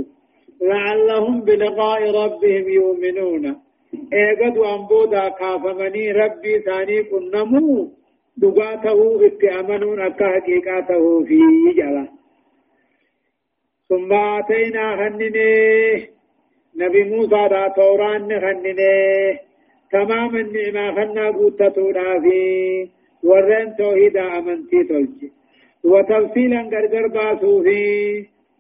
لعلهم بلقاء ربهم يؤمنون. ايقد وانبودا كافمني ربي ثاني كنمو. دقاته اتأمنون أكا حقيقاته في جلا. ثم آتينا خننه نبي موسى دا توران خننه تمام النعمة خنا قوتتو في ورين توحيدا أمنتي تلجي. وتفصيلا غرغر باسو في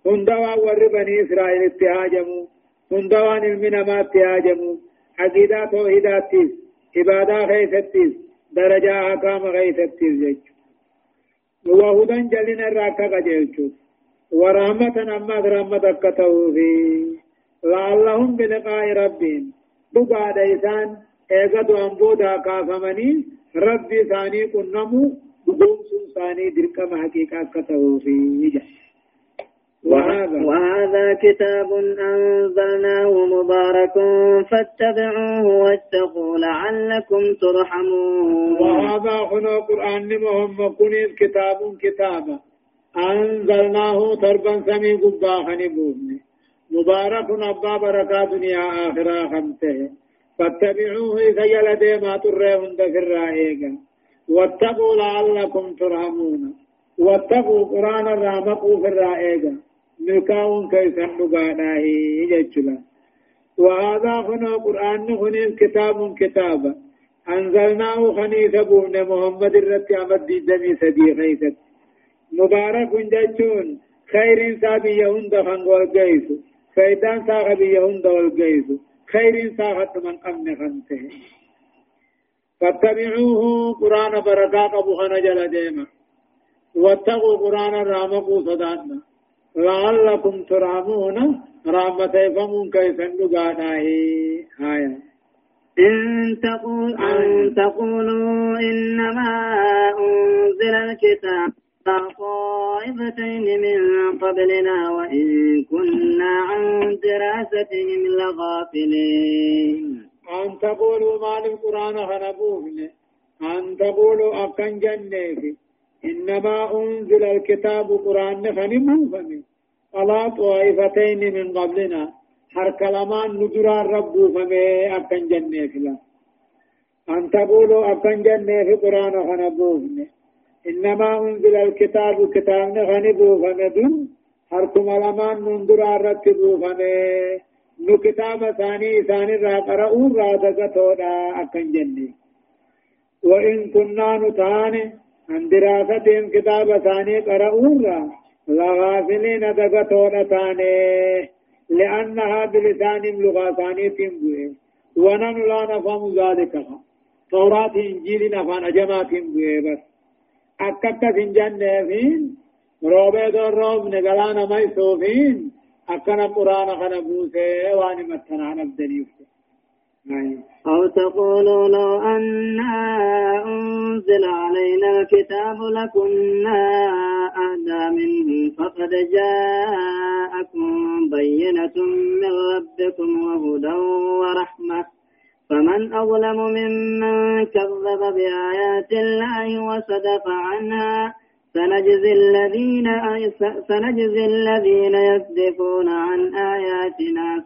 هندوا ور بني إسرائيل اتهاجمو هندوا المنا ما اتهاجمو عقيدة توحيداتيس عبادة خيثتيس درجة أحكام خيثتيس جيش وهدى جلنا الراكا قجلتو ورحمة أما رحمة كتو في لعلهم بلقاء ربهم بقى ديسان ايغدو انبودا كافمني ربي ثاني كنمو بدون ثاني دركم حقيقة في وهذا وهذا كتاب أنزلناه مبارك فاتبعوه واتقوا لعلكم ترحمون وهذا هنا قرآن مهم كنيز كتاب كتابا أنزلناه تربا سمي قبا خنبوهن مبارك أبا بركات دنيا آخرة خمسه فاتبعوه سيل ديما ترهن دفر رائقا واتقوا لعلكم ترحمون. واتقوا قرآن الرامقوا في الرائقا ملكاون كيسن نقانا يجلا وهذا هنا قرآن هنا كتاب كتابا أنزلناه خنيث بون محمد الرت عمد دمي خيثت مبارك جتون خير سابي يهند خنقول قيسو فيدان ساخبي يهند والقيسو خير ساخت من أمن خنته. فاتبعوه قرآن بركات أبو خنجل ديما واتقوا قرآن الرامقو صداتنا. لعلكم ترحمون. رحمة فمون كيف نقانا آية. إن تقول أن تقولوا إنما أنزل الكتاب طائفتين من قبلنا وإن كنا عن دراستهم لغافلين. أن تقولوا ما القرآن خنبوهن أن تقولوا أكن جنة إنما أنزل الكتاب قرآن فنمو فمن على طائفتين من قبلنا. هر كلمان ندرا رب فمي أكن جنة فلا أن تقولوا أكن في قرآن فنبوهن إنما أنزل الكتاب كتاب فنبو فمدن هر كلمان ندرا رتبو فمي نو كتاب ثاني ثاني را قرأوا را دقتونا أكن جنة وإن كنا نتاني عن دراستهم كتاب ثاني قرأوها لغافلين دقتون ثاني لأنها بلسانهم لغة ثانية بوئه ونحن لا نفهم ذلك توراة إنجيل نفان أجمات بوئه بس أكتا فنجان نفين روبه دور روب نقلانا ميسوفين أكنا قرآن خنبوسه واني متنا نبدنيفه أو تقولوا لو أنا أنزل علينا الكتاب لكنا أهدى منه فقد جاءكم بينة من ربكم وهدى ورحمة. فمن أظلم ممن كذب بآيات الله وصدق عنها سنجزي الذين سنجزي الذين يصدفون عن آياتنا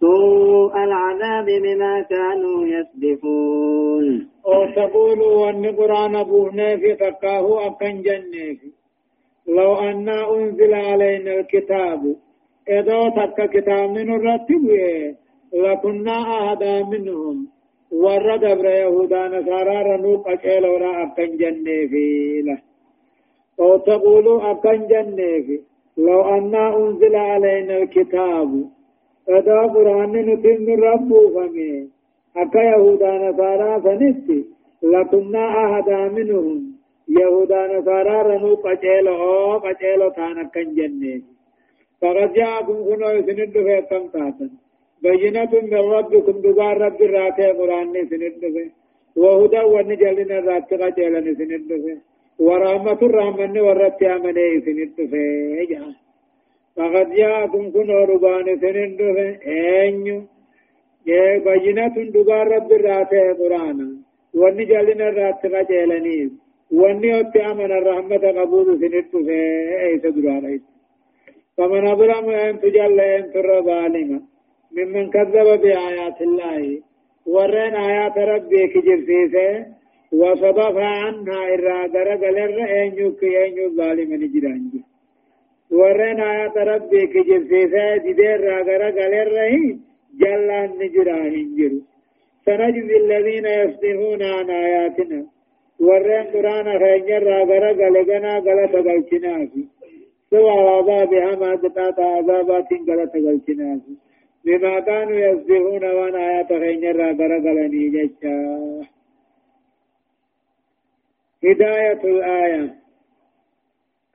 سوء العذاب بما كانوا يسبقون أو تقولوا أن قرآن بوهنا في تقاه أكن جنة لو أن أنزل علينا الكتاب إذا تك كتاب من الرتب لكنا أهدا منهم. ورد أبر يهودا نصارى رنوك أكيل ولا أكن جنة في له أو تقولوا أكن جنة لو أن أنزل علينا الكتاب ادا قرآن نتن ربو فمي. أكا يهودا نصارى فنستي لكنا أهدا منهم. يهودا نصارى رنو قجيل أو قجيل تانا كن جنة فقد جاءكم كنو يسند في كم تاتا. بينة من ربكم دقار رب الراتي قرآن سند وهدى ونجلنا الرات قجيل سند في ورحمة الرحمن أمني سند في جهاز فقد جاءكم كن ربان سنن دفن أينيو بينة دقار رب الراتة قرآن واني جالنا الرات قجيلنيز واني أمن الرحمة قبول درار أيس فمن أظلم أن تجل أن ترى ظالما ممن كذب بآيات الله ورين آيات ربي كجرسيسه وصدف عنها إرى درق لر أن يك أن الظالم نجرانج ورين آيات ربي كجرسيسه جدير را درق لر جلان نجرانج سنجزي الذين يصدفون عن آياتنا. ورين قرآن خينجر را درق لغنا غلط غلطنافي سوى عذابها ما قطعت عذابات غلط غلطنافي بما كانوا يصدقون وأنا آيات غير برقلني جشا هداية الآية.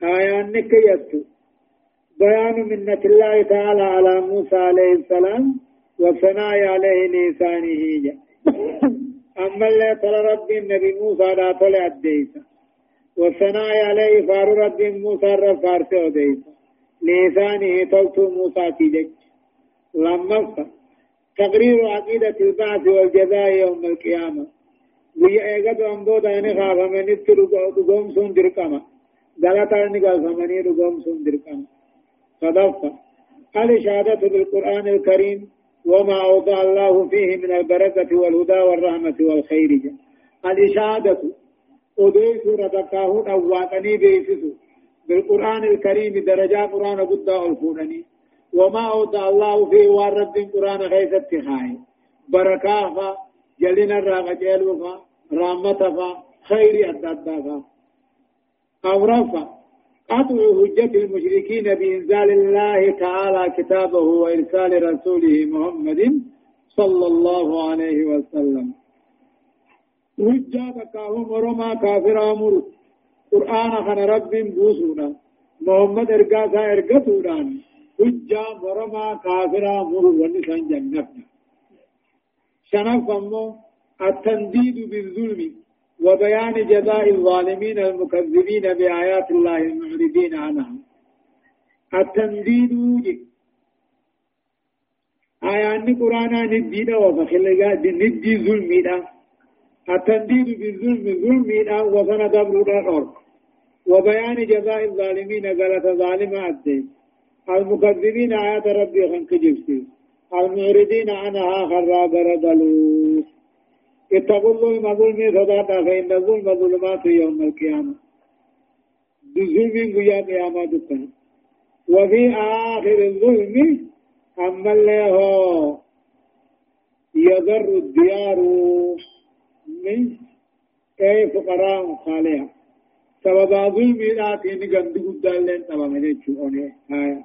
آية نكيت. بيان منة الله تعالى على موسى عليه السلام والثناء عليه لسانه. أما اللي ترى رب النبي موسى لا طلع الديسة والثناء عليه فار رب موسى رفارته ديسة لسانه تلتو موسى تجج لما تقرير عقيدة البعث والجزاء يوم القيامة. داني خافا من ترغوم سون دركما غلطا نقال فمني رغوم سون دركما صدفة الإشادة بالقرآن الكريم وما أوضع الله فيه من البركة والهدى والرحمة والخير الإشادة أديس رتقاه أواقني بيسسو بالقرآن الكريم درجة قرآن قد الفونني وما أوضع الله فيه والرب قرآن غيث اتخاي بركافا جلنا الراغجيلوفا رامتفا خير أدادافا أو رفا قطع حجة المشركين بإنزال الله تعالى كتابه وإرسال رسوله محمد صلى الله عليه وسلم. حجة بكاهم ورما كافر أمر قرآن خن رب بوسونا. محمد إرقاسا إرقاتوران حجة مرما كافرا مر ونسان جنبنا. شنف أمو التنديد بالظلم وبيان جزاء الظالمين المكذبين بآيات الله المعرضين عنها. التنديد آيان قرانا ندينا وفخلقا ندي ظلمنا التنديد بالظلم ظلمنا وفنا دبرنا الأرض وبيان جزاء الظالمين قالت ظالم الدين المكذبين آيات ربي خنك جبسي. المعرضين عنها خراب ردلوا اتقوا الظلم ظلمي صداقا فإن الظلم ظلمات يوم القيامة. بظلم قيام قيامة دكان وفي آخر الظلم أما اللي هو يضر الديار من أي فقراء خالها سبب ظلم لا تين قند قدال لين تمام نجو آية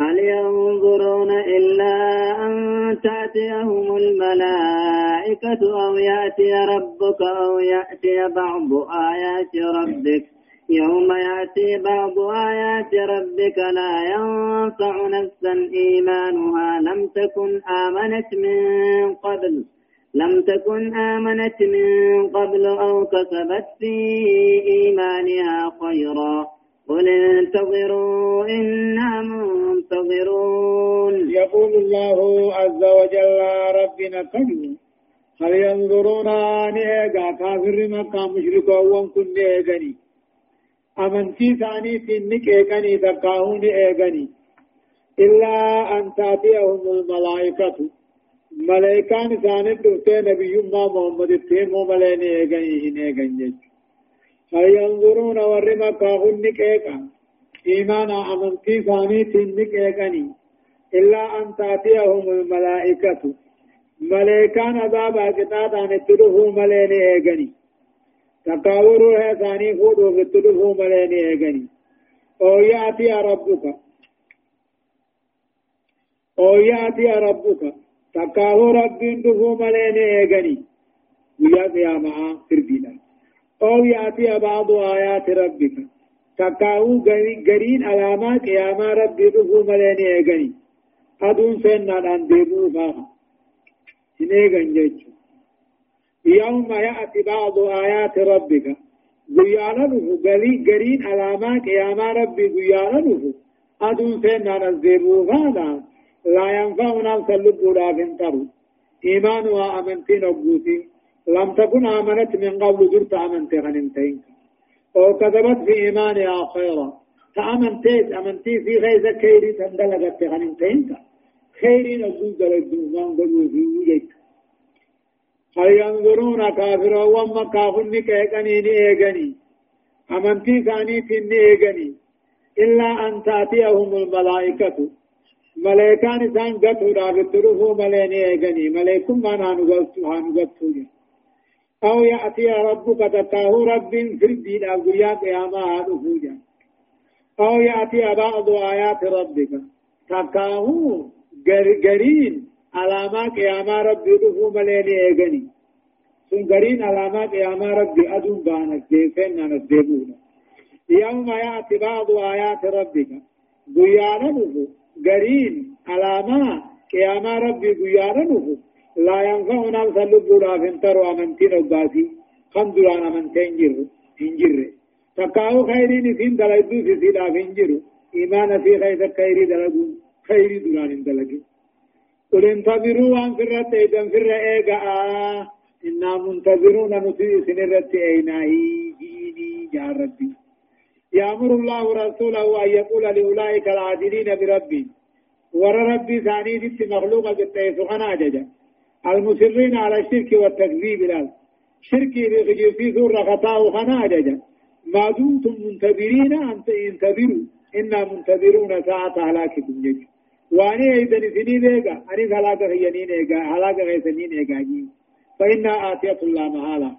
هل ينظرون إلا أن تأتيهم الملائكة أو يأتي ربك أو يأتي بعض آيات ربك؟ يوم يأتي بعض آيات ربك لا ينفع نفسا إيمانها. لم تكن آمنت من قبل لم تكن آمنت من قبل أو كسبت في إيمانها خيرا. قل انتظروا إنا منتظرون. يقول الله عز وجل ربنا قد هل ينظرون نيغا كافر مكة مشرك وان كن نيغني أمنتي ثاني تنك إيغني تقاهون إيغني إلا أن تأتيهم الملائكة. ملائكان ثاني دفتين نبي ما محمد التيمو ملائني إيغني إيغني هل ينظرون ورما كاغن نكيكا إيمانا أمنتي ثانيت نكيكني إلا أن تأتيهم الملائكة. ملائكان عذاب كتاتا نتدفو مليني إيغني تقاورو ہے ثاني خودو فتدفو مليني إيغني أو يأتي ربك. أو يأتي ربك. تقاو ربين دفو مليني إيغني ويا قيامة تربينا أو يأتي بعض آيات ربك. تكاو غرين علامات قيامة ربي رفو مليني اغني أدون سنة أن ديبو فاها. هنيغن جيجو يوم يأتي بعض آيات ربك. قيانا رفو غرين علامات قيامة ربي قيانا رفو أدون سنة أن ديبو فاها. لا ينفع نفسا لبولا فانتروا إيمانها أمنتين أبوتين لم تكن آمنت من قبل جرت آمنت غنمتين أو كذبت في إيمانها خيرا. تأمنتيت أمنتي في غيظ كيري تندلغت غنمتين خيري نزول دلدو من قلو في وجهك هل ينظرون كافرا وما كافرني كيغني نيغني أمنتي ثاني تني إيغني إلا أن تأتيهم الملائكة. ملائكان سان قطو رابط رفو مليني إيغني ملائكم ما نانو قلتو هانو أو يأتي ربك تتاه رب في الدين أو يا قياما هذا أو يأتي بعض آيات ربك. تكاه غرين علامة قياما ربي رفو مليني إيغني. سن غرين علامة قياما ربي أدون بانك ديفين نانك ديبونا يوم يأتي بعض آيات ربك. قيانا رفو غرين علامة قياما ربي قيانا رفو لا ينفع نفسا لبورا فانتروا أمنتين وباسي خندران أمنتين جروا انجر. تقاو خيرين فين دلائدو في سيدا فين إيمان في خير خيري دلقو خيري دران اندلقو قل انتظروا وان فرت ايدن فر ايقا إنا منتظرون نسي سنرت ايناهي جيني جا ربي. يأمر الله رسوله أن يقول لأولئك العادلين بربي. ور ربي ثاني ست مخلوقة بالتيسخنا ججا. المسرين على الشرك والتكذيب الآن شركي بغجر في ذر خطاء خنا ججا ما دمتم منتظرين أن تنتظروا. إنا منتظرون ساعة هلاككم ججا واني أيضا سني ديغا اني هلاك غينين ايغا هلاك غيسنين ايغا فإنا آتية الله محالة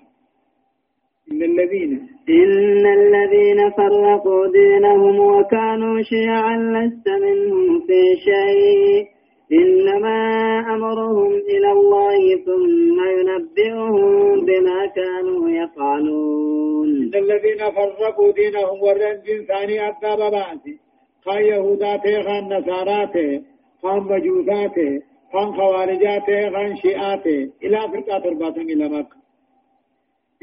إن الذين إن الذين فرقوا دينهم وكانوا شيعا لست منهم في شيء. إنما أمرهم إلى الله ثم ينبئهم بما كانوا يفعلون. الذين فرقوا دينهم والرنجين ثاني أكتاب بعثي خان يهوداته خان نصاراته خان مجوساته خان خوارجاته خان شيئاته إلى فرقة ترباطن إلى مكة.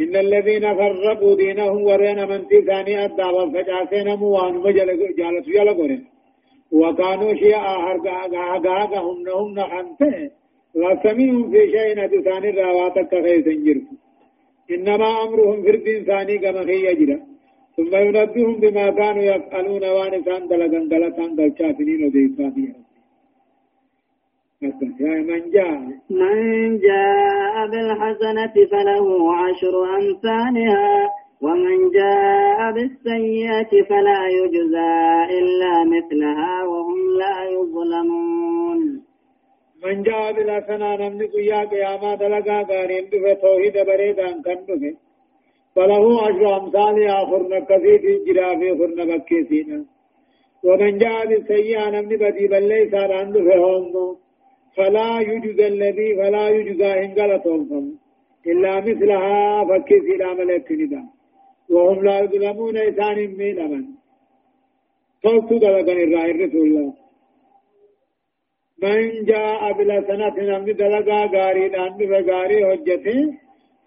إن الذين فرقوا دينهم ورين من ثاني أدى وفجاسين موان مجل جالس يلقون وكانوا شيئا هرقا هم هم خنته وسميهم في شيء ثاني الرواتك خيس جرف إنما أمرهم في الدين ثاني كما هي يجرى. ثم ينبئهم بما كانوا يفعلون وان كان دلغن دلتان دلشافنين وديفافين من جاء. من جاء بالحسنة فله عشر أمثالها. ومن جاء بالسيئة فلا يجزى إلا مثلها وهم لا يظلمون. من جاء بالحسنة نمني قيا قياما دلقا قارين دفه توحيد بريدان كان فله عشر أمثالها خرن كثير جرا في خرن بكيسينا ومن جاء بالسيئة نمني بدي بل ليس عن دفه هم فلا يجزى الذي فلا يجزى إن قلتهم إلا مثلها فكيف إلى ملك ندا وهم لا يظلمون إنسان من أمن. صوت دلقن الرأي رسول الله. من جاء بالحسنة نمد دلقا غاري دان بغاري حجته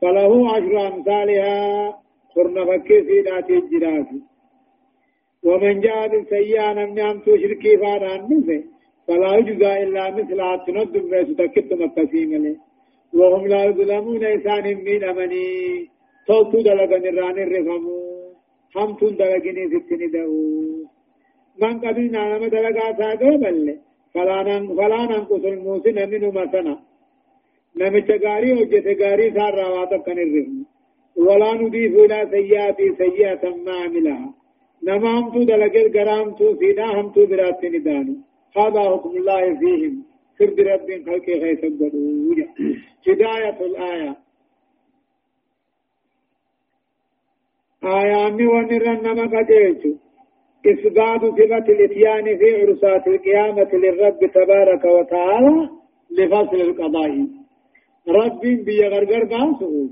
فله عشر أمثالها قرن فكيف إلى تجرات ومن جاء بالسيئة نمد أمتو شركي فاران نفسه فلا يجزى إلا مثل عتنود ما ستكت مكسيم وهم لا يظلمون إنسان من أمني. توتو دلغن الران الرفمو همتون دلغني ستني دهو من قبلنا نما دلغا ساقو بل فلا ننقص الموسن منه مثلا نمچ غاري وجت غاري سار راوات كن الرفم ولا نضيف إلى سيئات سيئة ما عملها نما همتو دلغل غرام تو سينا همتو براتني دانو هذا حكم الله فيهم سرد رب خلق غيث الضرورة هداية الآية آيان ونرن ما قديت إثبات صفة الإتيان في عرسات القيامة للرب تبارك وتعالى لفصل القضاء. رب بيغرغر باسه.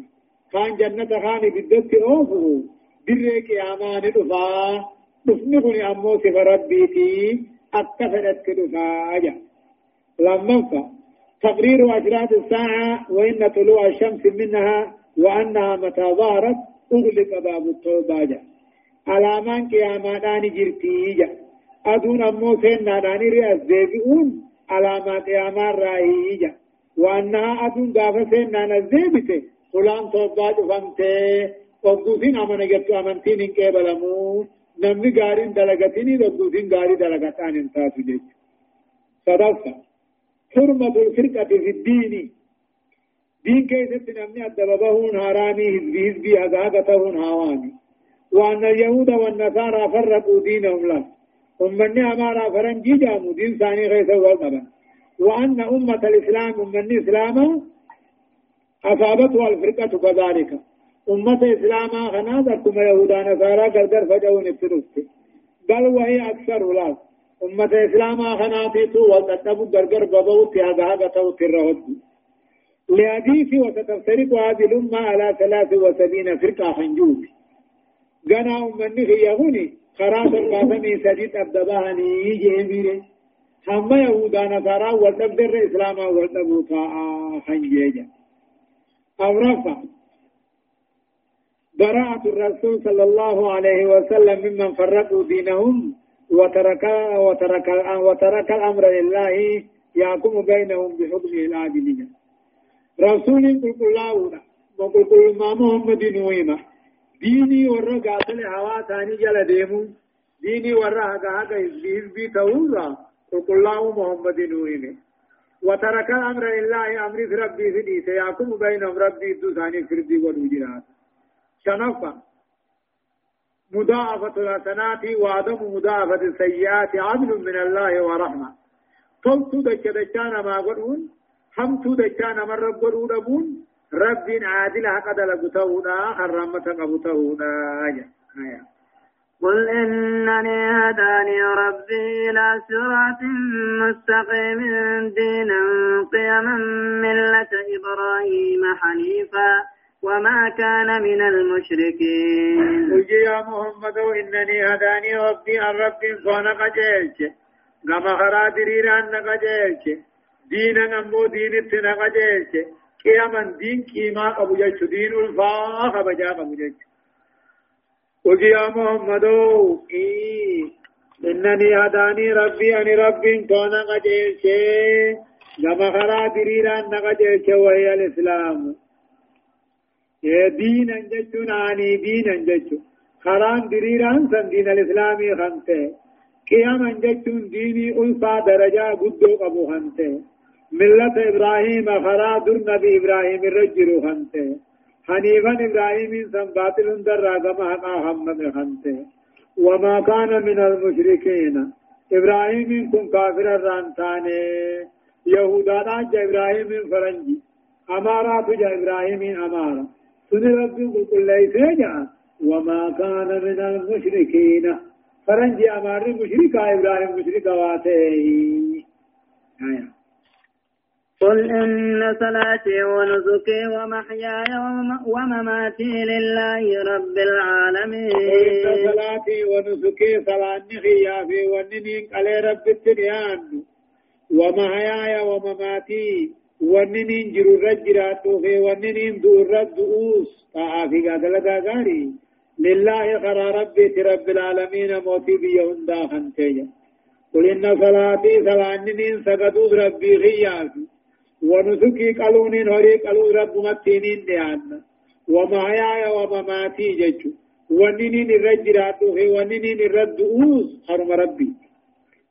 كان جنة خان بدت أوفه. در قيامان دفا. دفنه أمو صفة ربيتي أكفرت كدفاجة لما تقرير أجراد الساعة وإن طلوع الشمس منها وأنها متى ظهرت أغلق باب التوبة علامان قياماتان جرتيجا أدون أمو سينا داني رئيس ديبئون علامات قيامان رأيجا وأنها أدون غافة سينا نزيبته قلان توبة فمته وقوسين أمن جبتو أمنتين إنك بلمو نمني غارين دلغتني ربوتين غاري دلغتان انتاتو جيش صدفة حرمة الفرقة في الدين دين كيف نمني الدببهون هرامي هزبي هزبي أغاغتهون هاواني وأن اليهود والنصارى فرقوا دينهم له أمني أمارا فرنجي جامو دين ثاني غيث والنبا وأن أمة الإسلام أمني إسلاما أصابتها الفرقة كذلك أمة إسلاما خناد أكما يهودا نصارى قدر فجأون الترست بل وهي أكثر ولاس أمة إسلاما خناتيتو وتتبو درجر بضوت هذا هذا لحديث وستفترق هذه الأمة على ثلاث وسبعين فرقة خنجوب غنا أمني خيهوني خراس القاسمي سجد أبدباني جيبيري هم يهودا نصارى والتبدر إسلاما والتبوتا خنجيجا أو رفع براءة الرسول صلى الله عليه وسلم ممن فرقوا دينهم وترك وترك وترك الأمر لله يحكم بينهم بحكمه العادل رسول قل الله وقل قل ما محمد نويمة. ديني ورا قاتل هوا ثاني جل ديمو. ديني ورا هكا هكا بي تورا قل الله محمد نويمة. وترك الأمر لله أمر ربي في سيحكم بينهم ربي دوساني فردي والوجرات شنفا. مضاعفة الحسنات وعدم مضاعفة السيئات عدل من الله ورحمة. فوتو دچ دچانا ما قرون حمتو دچانا من رب أبون رب عادل حق دلقتهونا حرمة قبتهونا آية قل إنني هداني ربي إلى صراط مستقيم دينا قيما ملة إبراهيم حنيفا وما كان من المشركين. قل يا محمد إنني هداني ربي عن رب كون قجيلش كما خرا دريران نقجيلش دينا نمو دين اتنا قجيلش قياما دين كيما قبو جيش. دين الفاخ بجا قبو جيش. قل يا محمد إيه إنني هداني ربي أني رب كون قجيلش كما خرا دريران نقجيلش وهي الإسلام. دينا جتون آني دينا جتون خران دريران سن دين الإسلامي خمته قياما جتون ديني ألفا درجة قدو قبو خمته ملة إبراهيم خرا در نبي إبراهيم الرجل خمته حنيفا إبراهيم سن باطل در راقم حقا حمد خمته وما كان من المشركين. إبراهيم كن كافر الرانتاني يهودا جا إبراهيم فرنجي. أمارات جا إبراهيم أمارا. سن ربي قل ليس يجعل وما كان من المشركين. فرنجي أمار مشركا إبراهيم مشركا واته آية قل إن صلاتي ونسكي ومحياي وم- ومماتي لله رب العالمين صلاتي ونسكي صلاة نخيا في وننين قال رب التنيان ومحياي ومماتي وننين جرو رجرات في وننين دور الدؤوس طاعة قاتل غاري لله قرى ربي رب العالمين موتي بيهن داخن تيجا قل إن صلاتي صلاة ننين سقدوس ربي خيافي ونسكي قالونين هوري قالوا رب متينين ديانا ومحياي ومماتي ججو وننين الرجرات في وننين الردؤوس حرم ربي.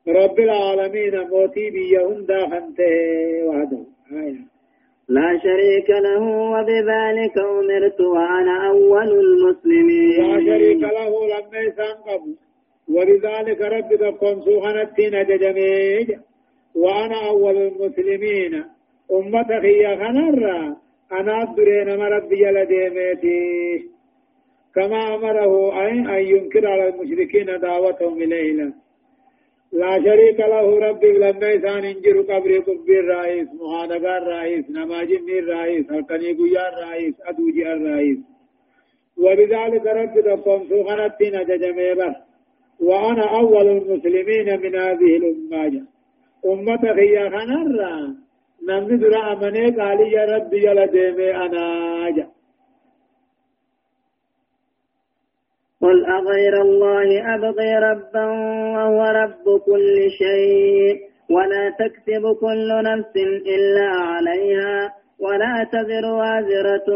رب العالمين موتي بيهن داخن تيجا وحده آية. لا شريك له وبذلك أمرت وأنا أول لا المسلمين شريك له لما يسان قبو ولذلك رب تقوم سوحنتين ججميج وأنا أول المسلمين. أمة هي خنرة أنا أدرين ما ربي جلديمتي كما أمره أن أن ينكر على المشركين دعوتهم إليه لا شريك له ربي لما يسان انجر قبر قبر الرئيس محادقة الرئيس نماجم الرئيس هلقني قيا الرئيس أدوجي الرئيس وبذلك رب تقوم سوغنتين ججميبا وأنا أول المسلمين من هذه الأمة أمة هي خنرا نمني درا أمني قال يا ربي يلا ديمي أنا جا قل أغير الله أبغي ربا وهو رب كل شيء ولا تكسب كل نفس إلا عليها ولا تزر وازرة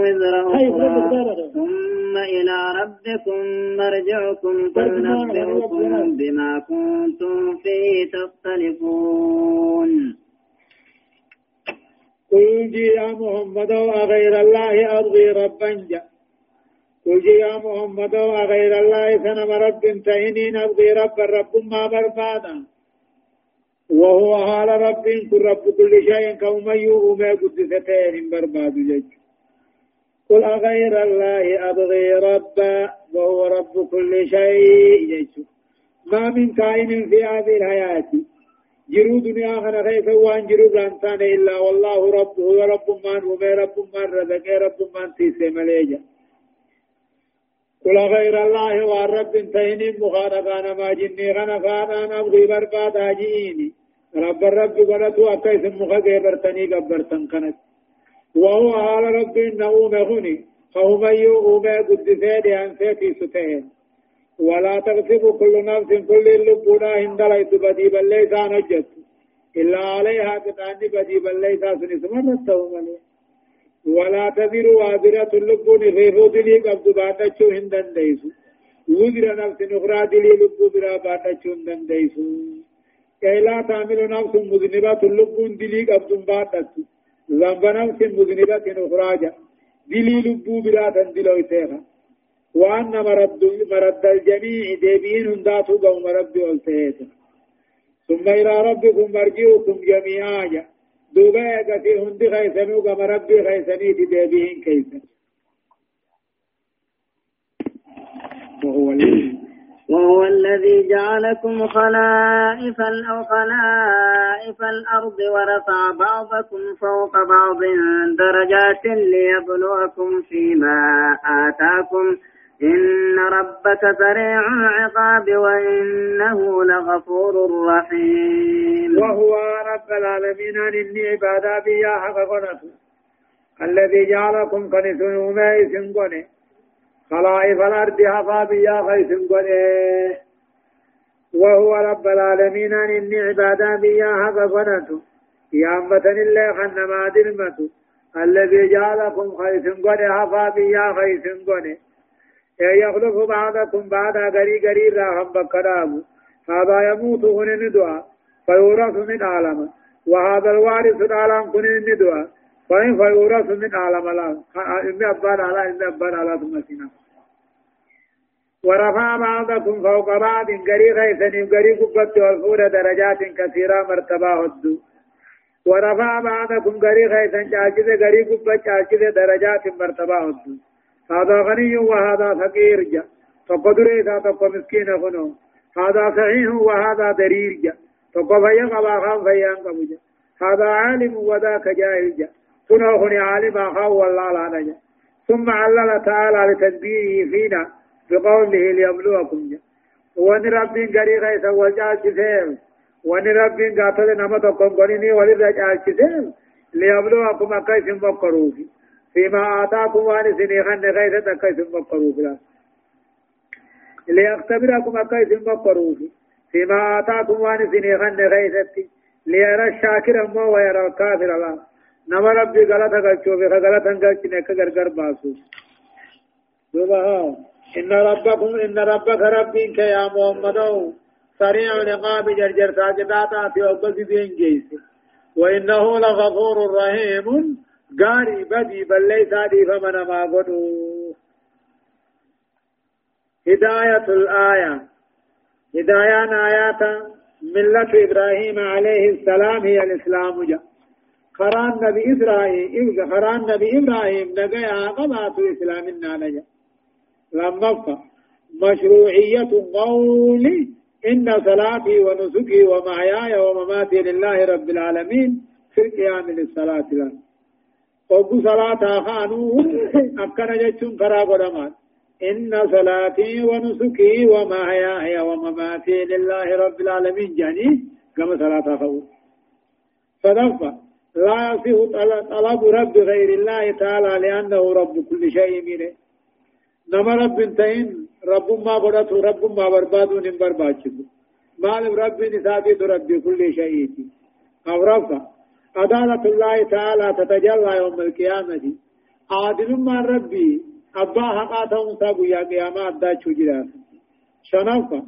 وزر أخرى. ثم إلى ربكم مرجعكم فينبئكم بما كنتم فيه تختلفون. قل جي يا محمد وغير الله أرضي ربا. جاء قل جي يا محمد وغير الله سنم رب تهنين أرضي رب رب ما بربادا وهو حال رب كل رب كل شيء كوم يوم قدستين برباد جج. قل أغير الله أبغي ربا وهو رب كل شيء جج. ما من كائن في هذه الحياة جرو دنيا خنا خيف وان جرو لانتان إلا والله رب هو رب من هو رب من رزق رب من تيسي مليجا. قل غير الله والرب تهني مخالفان ما جني غنا فانا نبغي برباد جيني. رب الرب قلتو أكيس مخاقه برتني قبرتن كانت وهو حال رب إنه مغني. فهم يؤمن قدسين عن سيتي ستين ولا تغصب كل نفس كل اللبونا هند ليس بدي بل ليس نجت إلا عليها كتاني بدي بل ليس سنسمرته مليه ولا تذر وازرة اللبون غيرو دلي قبض باتشو هندن ديسو. وزر نفس نخرى دلي لبو برا باتشو هندن ديسو. كي لا تعمل نفس مذنبة اللبون دلي قبض باتشو. ذنب نفس مذنبة نخراجة دلي لبو برا تندلو إتيها وأن مرد مرد الجميع ديبين هنداتو قوم ربي والتهيتا ثم إلى ربكم مرجعكم جميعا. دوبا يقتي هندي خيسنو كما ربي خيسني دي ديبين كيسن وهو وهو الذي جعلكم خلائف أو خلائف الأرض ورفع بعضكم فوق بعض درجات ليبلوكم فيما آتاكم. إن ربك سريع العقاب وإنه لغفور رحيم. وهو رب العالمين. إني عبادا بيا حق الذي جعلكم كنسون وميس قني خلائف الأرض حقا بيا خيس قني وهو رب العالمين. إني عبادا بيا حق قنته يا أمتن الله خنما دلمته الذي جعلكم خيس قني حقا بيا خيس قني يخلف بعضكم بعد غري غري راهم بكرام هذا يموت هنا ندعى فيورث من عالم وهذا الوارث العالم كن ندعى فإن فيورث من عالم لا إن أبان على إن أبان على ثم سنا ورفع بعضكم فوق بعض غري غيثني غري قبت والفور درجات كثيرة مرتبة هدو ورفع بعضكم غري غيثن جاجد غري قبت جاجد درجات مرتبة هدو هذا غني وهذا فقير جا. تقدر إذا تقو مسكين خنو. هذا صحيح وهذا درير جا. تقو فيا قبا خام فيا قبجا هذا عالم وذاك جاهل جا. كنو خني عالم أخاه والله لا نجا. ثم علل تعالى لتنبيهه فينا بقوله ليبلوكم جا. وان ربين غري غيث وجال جسيم. وان ربين قاتل نما تقوم قريني ولد جال جسيم. ليبلوكم أكيس مقروفي فيما آتاكم وأن سنيخن غيث أكيس مقروا فلا ليختبركم أكيس مقروا فيما آتاكم وأن سنيخن غيث ليرى الشاكر أما ويرى الكافر الله نما ربي غلطة قلتشو بخ غلطة قلتشو نكا غرغر باسو. دوبها إن ربكم إن ربك ربك يا محمد. سريع العقاب جرجر ساجداتا في أوقات دين جيس وإنه لغفور رحيم. غاري بدي ليس دي فمن ما قدو هداية الآية هداية آيات ملة إبراهيم عليه السلام هي الإسلام جاء خران نبي إبراهيم خران نبي إبراهيم نجا قضاة إسلامنا نجا لما مشروعية قول إن صلاتي ونسكي ومحياي ومماتي لله رب العالمين في القيام للصلاة له وقو صلاة خانو أكنا جتشون كرا قدمان إن صلاتي ونسكي ومحياي ومماتي لله رب العالمين جاني كما صلاة خو فدفع لا يصح طلب رب غير الله تعالى لأنه رب كل شيء منه نما رب انتين رب ما قدت رب ما برباد من برباد مال رب نسابي رب كل شيء أو رفع عدالة الله تعالى تتجلى يوم القيامة. عادل ما ربي. أبا حقاتهم سابوا يا قيامة أدى جرات شنفة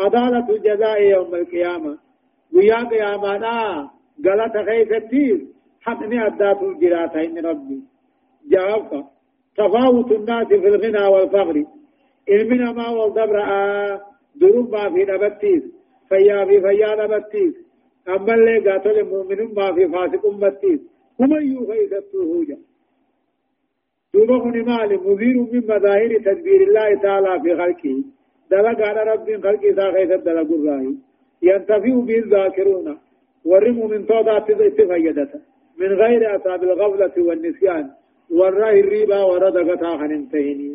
عدالة الجزاء يوم القيامة. ويا قيامة نا غلط خيفتير حقني أدى جرات إن ربي. جوابك تفاوت الناس في الغنى والفقر. علمنا ما والدبر. دروب ما في نبتيس فيا في فيا نبتيس أما اللي قاتل المؤمن ما في فاسق أمتيس هم يخيثته جا دوبا هن مال مذير من مظاهر تدبير الله تعالى في خلقه دلق على رب خلقه ذا خيث دلق الراهي ينتفي به الذاكرون ورموا من طوضات اتفيدته من غير أصاب الغفلة والنسيان والراه الريبا وردقتا خننتهني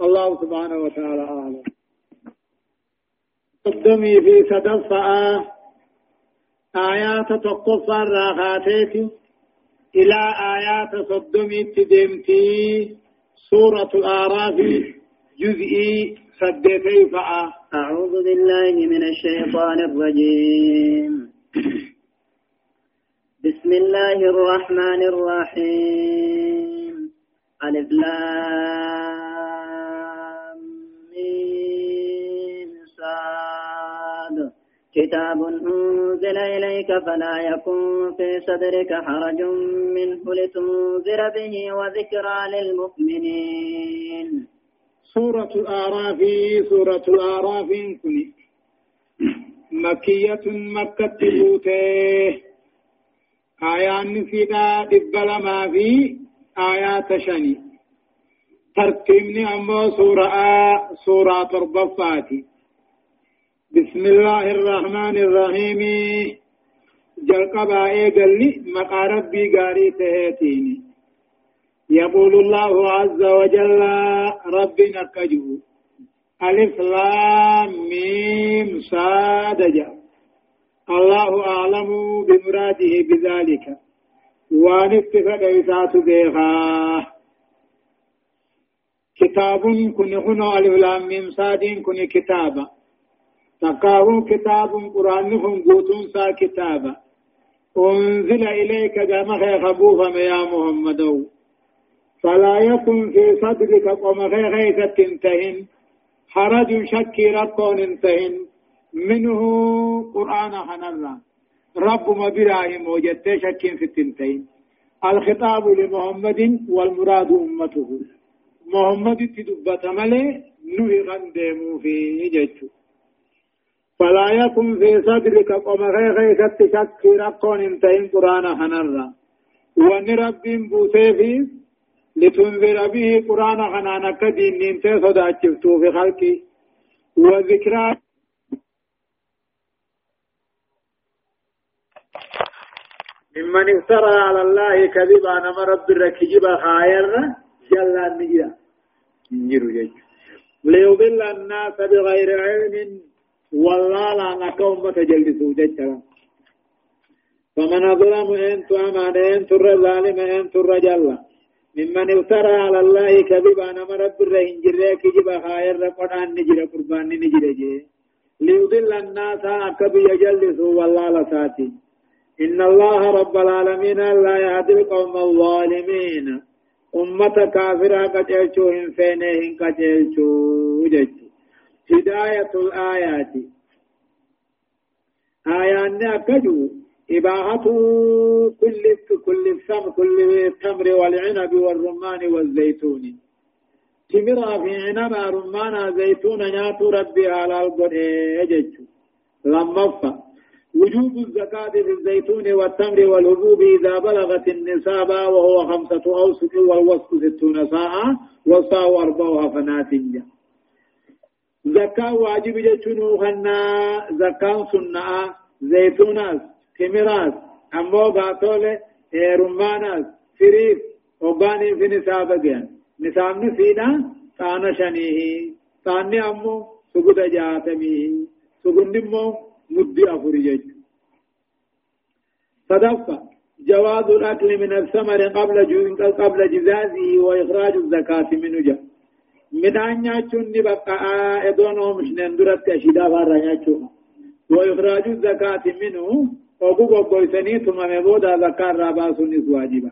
الله سبحانه وتعالى أعلم قدمي في صدفة آيات تقفى الراغاتيك إلى آيات صدمي تدمتي سورة الآراف جزئي سدتي فأ. أعوذ بالله من الشيطان الرجيم. بسم الله الرحمن الرحيم. ألف لام كتاب أنزل إليك فلا يكن في صدرك حرج منه لتنذر به وذكرى للمؤمنين. سورة الآراف سورة الآراف كني مكية مكة بوته آيان دبل ما في آيات شني. ترتيبني أمو سورة سورة تربفاتي. بسم الله الرحمن الرحيم. جلقبا إيقلي مقا ربي قاري تهيتيني. يقول الله عز وجل ربي نكجه. ألف لام ميم صاد الله أعلم بمراده بذلك. وان اتفق إسات بيغا كتاب كن هنا الإعلام من صادين كن كتابا. تقاهم كتاب قرآن هم قوتون سا كتابا أنزل إليك جمع خبوفا يا محمد فلا يكن في صدرك قم غيثة تنتهن حرج شكي ربون انتهن منه قرآن حنرا رب مبراهيم وجدت شك في التنتين الخطاب لمحمد والمراد أمته محمد تدبت ملي نهي غندمو في جيتشو فلا يكن في صدرك قم غير شك رقون انتهين قرآن حنرا وأن رب بوسيفي لتنذر به قرآن حنانا كدين ننتهي صداتشفتو في خلقي. وذكرى ممن افترى على الله كذبا نما رب الركجب خاير جل النجرة نجر جيج ليضل الناس بغير علم. والله لا نكون متجلسوا جيجا فمن أظلم أنت أمان أنت الظالم أنت الرجل ممن افترى على الله كذبا نما رب الرهنجر كجب خاير قرآن نجر قربان نجر جي. ليضل الناس أكبر يجلسوا والله لساتي إن الله رب العالمين لا يهدي القوم الظالمين. أمة كافرة قتلتو هم فينهم قتلتو هداية الآيات آيان أكجو إباحة كل كل الثمر كل التمر والعنب والرمان والزيتون تمر في عنب رمان زيتون ناتو ربي على القرآن لما وجوب الزكاة في الزيتون والتمر والحبوب إذا بلغت النساب وهو خمسة أوسق والوسط ستون ساعة والصاع أربعها فناتنجا زكاة واجب جتنو خنا زكاة سنة زيتونات تمرات أمو باتولة رمانات فريق وباني في نساب جان نساب نسينا تانا شنيه تاني أمو سجد جاتميه سجد نمو مدي أفريج صدقة جواز الأكل من الثمر قبل قبل جزازه وإخراج الزكاة منه جاء midhaan nyaachuun ni baqqa'aa edoon oomishnen duratti ashidaa faarra nyaachuudha وإخراج الزكاة منه وقوق قويسني ثم مبودا زكاة راباسون واجبا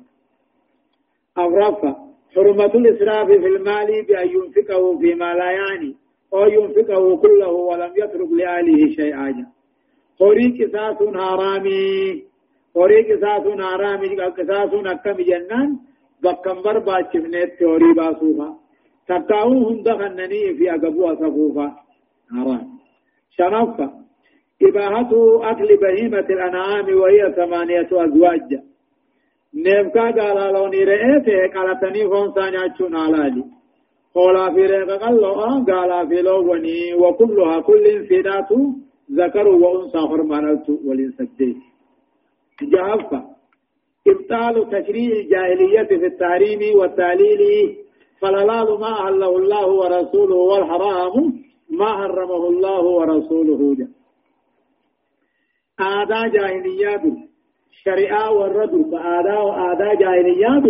أفرفا حرمة الإسراف في المال بأن ينفقه فيما لا يعني أو ينفقه كله ولم يترك لأهله شيئا قري قصاص حرامي قري قصاص حرامي قصاص أكم جنان بكم بربا شفنت توري باسوفا تقاو هند خنني في أقبوها صفوفا حرام شرفا إباحة أكل بهيمة الأنعام وهي ثمانية أزواج نيمكا قال لوني رئيته قالتني فونسا نياتشون علالي قولا في ريقا قال قال في لوني وكلها كل فيدات ذكر وأنثى فرمانلت والإنسجين جهفة إبطال تشريع الجاهلية في التحريم والتعليل فالحلال ما أهله الله ورسوله والحرام ما حرمه الله ورسوله. جاء آدا جاهليات شريعة والرد فآدا وآدا جاهليات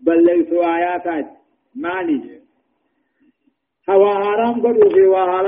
بل ليسوا آياتات مالي هوا حرام قدوا في وحلال